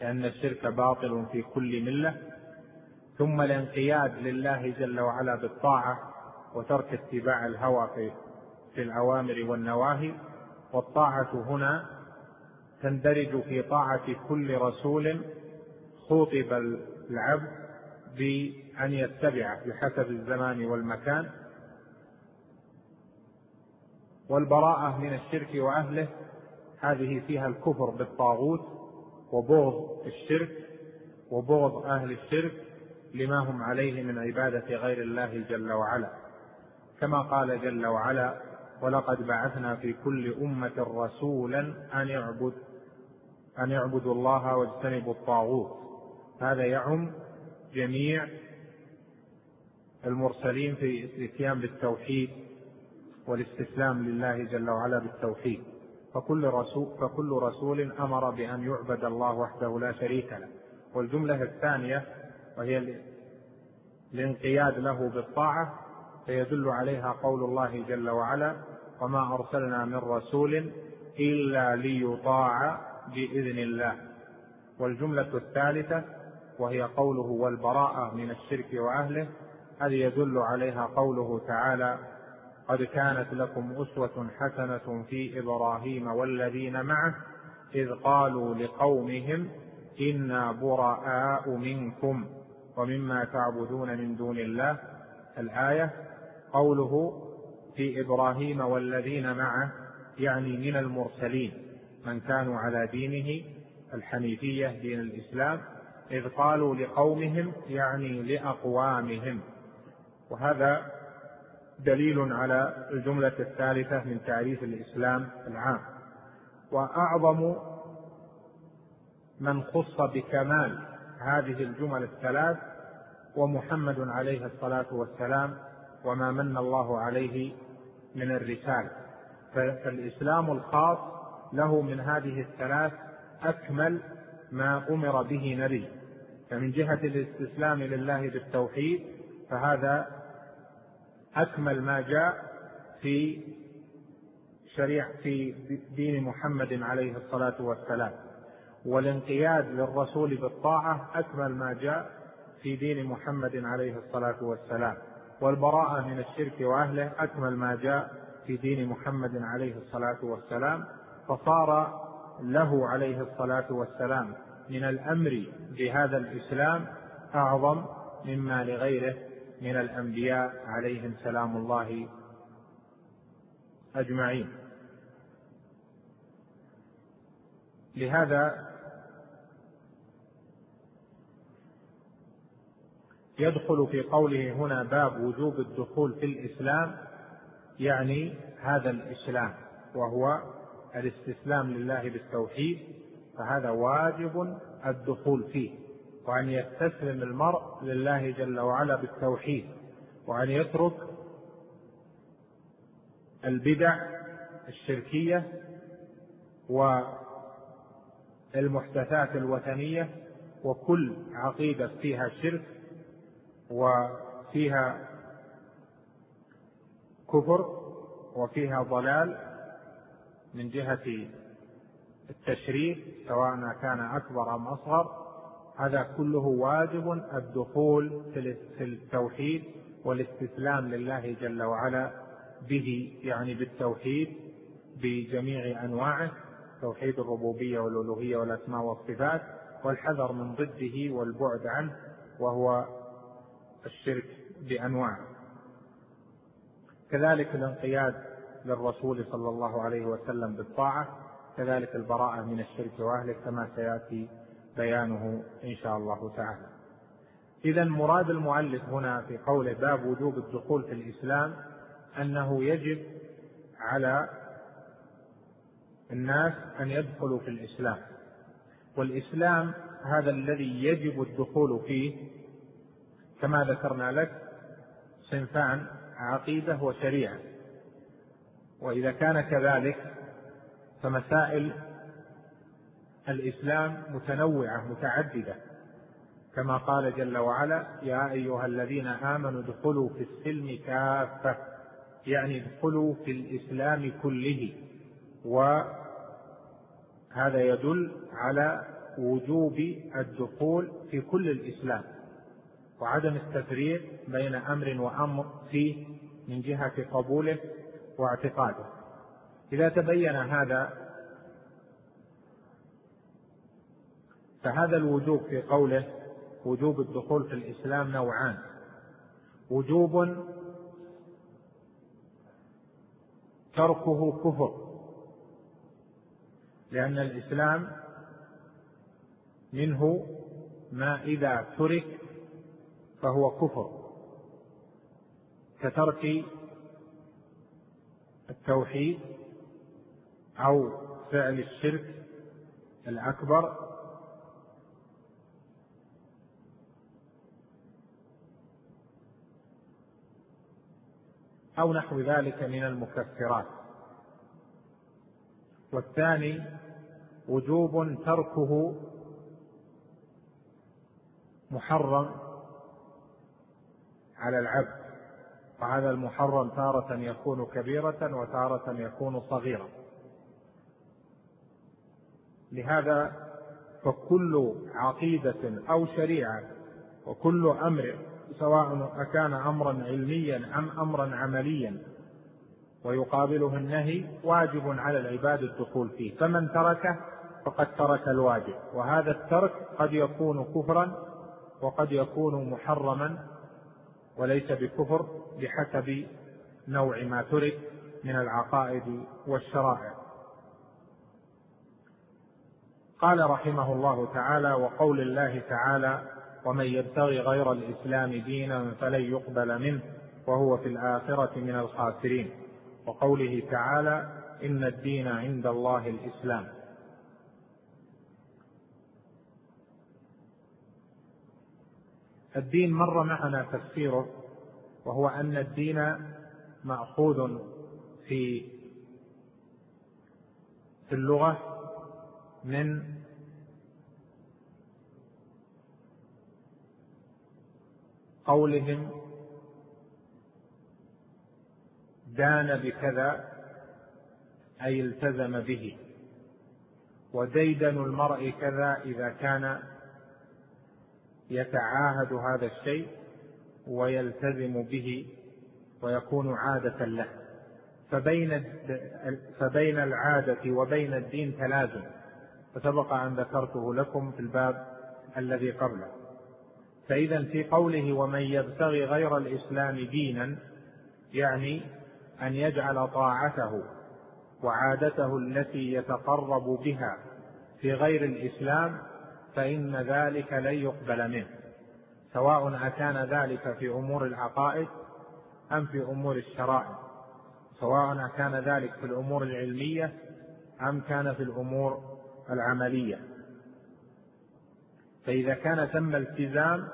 لأن الشرك باطل في كل ملة ثم الانقياد لله جل وعلا بالطاعة وترك اتباع الهوى في في الأوامر والنواهي. والطاعة هنا تندرج في طاعة كل رسول خوطب العبد بأن يتبعه بحسب الزمان والمكان. والبراءة من الشرك وأهله هذه فيها الكفر بالطاغوت وبغض الشرك وبغض أهل الشرك لما هم عليه من عبادة غير الله جل وعلا. كما قال جل وعلا ولقد بعثنا في كل أمة رسولا أن يعبد أن يعبدوا الله واجتنبوا الطاغوت. هذا يعم جميع المرسلين في الاتيان بالتوحيد. والاستسلام لله جل وعلا بالتوحيد. فكل رسول, فكل رسول أمر بأن يعبد الله وحده لا شريك له. والجملة الثانية وهي الانقياد له بالطاعة فيدل عليها قول الله جل وعلا وما أرسلنا من رسول إلا ليطاع بإذن الله. والجملة الثالثة وهي قوله والبراءة من الشرك وأهله. هذه يدل عليها قوله تعالى قد كانت لكم أسوة حسنة في إبراهيم والذين معه إذ قالوا لقومهم إنا براء منكم ومما تعبدون من دون الله. الآية قوله في إبراهيم والذين معه يعني من المرسلين من كانوا على دينه الحنيفية دين الإسلام إذ قالوا لقومهم يعني لأقوامهم. وهذا دليل على الجملة الثالثة من تعريف الإسلام العام. وأعظم من خص بكمال هذه الجمل الثلاث ومحمد عليه الصلاة والسلام وما من الله عليه من الرسالة. فالإسلام الخاص له من هذه الثلاث أكمل ما أمر به نبي. فمن جهة الاستسلام لله بالتوحيد فهذا أكمل ما جاء في شريعة في دين محمد عليه الصلاة والسلام. والانقياد للرسول بالطاعة أكمل ما جاء في دين محمد عليه الصلاة والسلام. والبراءة من الشرك وأهله أكمل ما جاء في دين محمد عليه الصلاة والسلام. فصار له عليه الصلاة والسلام من الأمر بهذا الإسلام أعظم مما لغيره من الأنبياء عليهم سلام الله أجمعين. لهذا يدخل في قوله هنا باب وجوب الدخول في الإسلام يعني هذا الإسلام وهو الاستسلام لله بالتوحيد فهذا واجب الدخول فيه. وأن يستسلم المرء لله جل وعلا بالتوحيد وأن يترك البدع الشركية والمحدثات الوثنية وكل عقيدة فيها شرك وفيها كفر وفيها ضلال من جهة التشريف سواء كان أكبر أم أصغر هذا كله واجب الدخول في التوحيد والاستسلام لله جل وعلا به يعني بالتوحيد بجميع أنواعه توحيد الربوبية والألوهية والأسماء والصفات والحذر من ضده والبعد عنه وهو الشرك بأنواعه. كذلك الانقياد للرسول صلى الله عليه وسلم بالطاعة كذلك البراءة من الشرك وأهله كما سيأتي بيانه إن شاء الله تعالى. إذا مراد المؤلف هنا في قوله باب وجوب الدخول في الإسلام أنه يجب على الناس أن يدخلوا في الإسلام. والإسلام هذا الذي يجب الدخول فيه كما ذكرنا لك صنفان عقيدة وشريعة. وإذا كان كذلك فمسائل الإسلام متنوعة متعددة. كما قال جل وعلا يا أيها الذين آمنوا ادخلوا في السلم كافة. يعني ادخلوا في الإسلام كله. وهذا يدل على وجوب الدخول في كل الإسلام وعدم التفريق بين أمر وأمر فيه من جهة قبوله واعتقاده. إذا تبين هذا فهذا الوجوب في قوله وجوب الدخول في الإسلام نوعان. وجوب تركه كفر. لأن الإسلام منه ما إذا ترك فهو كفر. كترك التوحيد أو فعل الشرك الأكبر أو نحو ذلك من المكفرات. والثاني وجوب تركه محرم على العبد. وهذا المحرم تارة يكون كبيرة وتارة يكون صغيرة. لهذا فكل عقيدة أو شريعة وكل أمر سواء أكان أمرا علميا أم أمرا عمليا ويقابله النهي واجب على العباد الدخول فيه. فمن تركه فقد ترك الواجب وهذا الترك قد يكون كفرا وقد يكون محرما وليس بكفر بحسب نوع ما ترك من العقائد والشرائع. قال رحمه الله تعالى وقول الله تعالى ومن يبتغي غير الإسلام دينا فلن يقبل منه وهو في الآخرة من الخاسرين. وقوله تعالى إن الدين عند الله الإسلام. الدين مر معنا تفسيره وهو أن الدين مأخوذ في في اللغة من قولهم دان بكذا أي التزم به. وديدن المرء كذا إذا كان يتعاهد هذا الشيء ويلتزم به ويكون عادة له. فبين فبين العادة وبين الدين تلازم. فسبق أن ذكرته لكم في الباب الذي قبله. فإذا في قوله ومن يبتغي غير الإسلام دينا يعني أن يجعل طاعته وعادته التي يتقرب بها في غير الإسلام فإن ذلك لن يقبل منه. سواء أكان ذلك في أمور العقائد أم في أمور الشرائع. سواء أكان ذلك في الأمور العلمية أم كان في الأمور العملية. فإذا كان تم التزام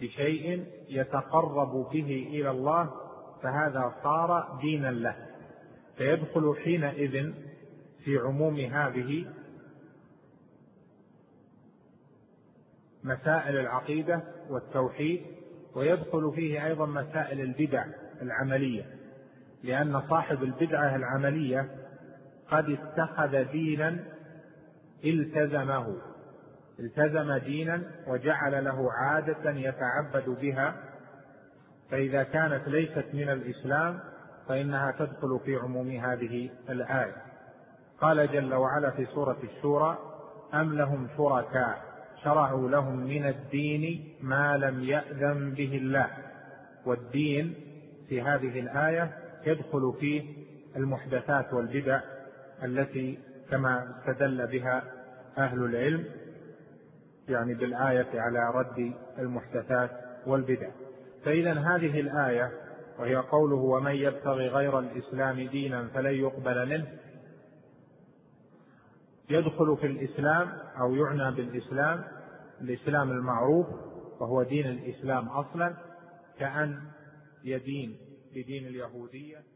بشيء يتقرب به إلى الله فهذا صار دينا له. فيدخل حينئذ في عموم هذه مسائل العقيدة والتوحيد ويدخل فيه أيضا مسائل البدع العملية. لأن صاحب البدعة العملية قد اتخذ دينا التزمه. التزم دينا وجعل له عادة يتعبد بها فإذا كانت ليست من الإسلام فإنها تدخل في عموم هذه الآية. قال جل وعلا في سورة الشورى أم لهم شركاء؟ شرعوا لهم من الدين ما لم يأذن به الله. والدين في هذه الآية يدخل فيه المحدثات والبدع التي كما استدل بها أهل العلم. يعني بالآية على رد المحدثات والبدع. فإذا هذه الآية وهي قوله ومن يبتغي غير الإسلام دينا فلن يقبل منه يدخل في الإسلام أو يعنى بالإسلام الإسلام المعروف وهو دين الإسلام أصلا كأن يدين بدين اليهودية.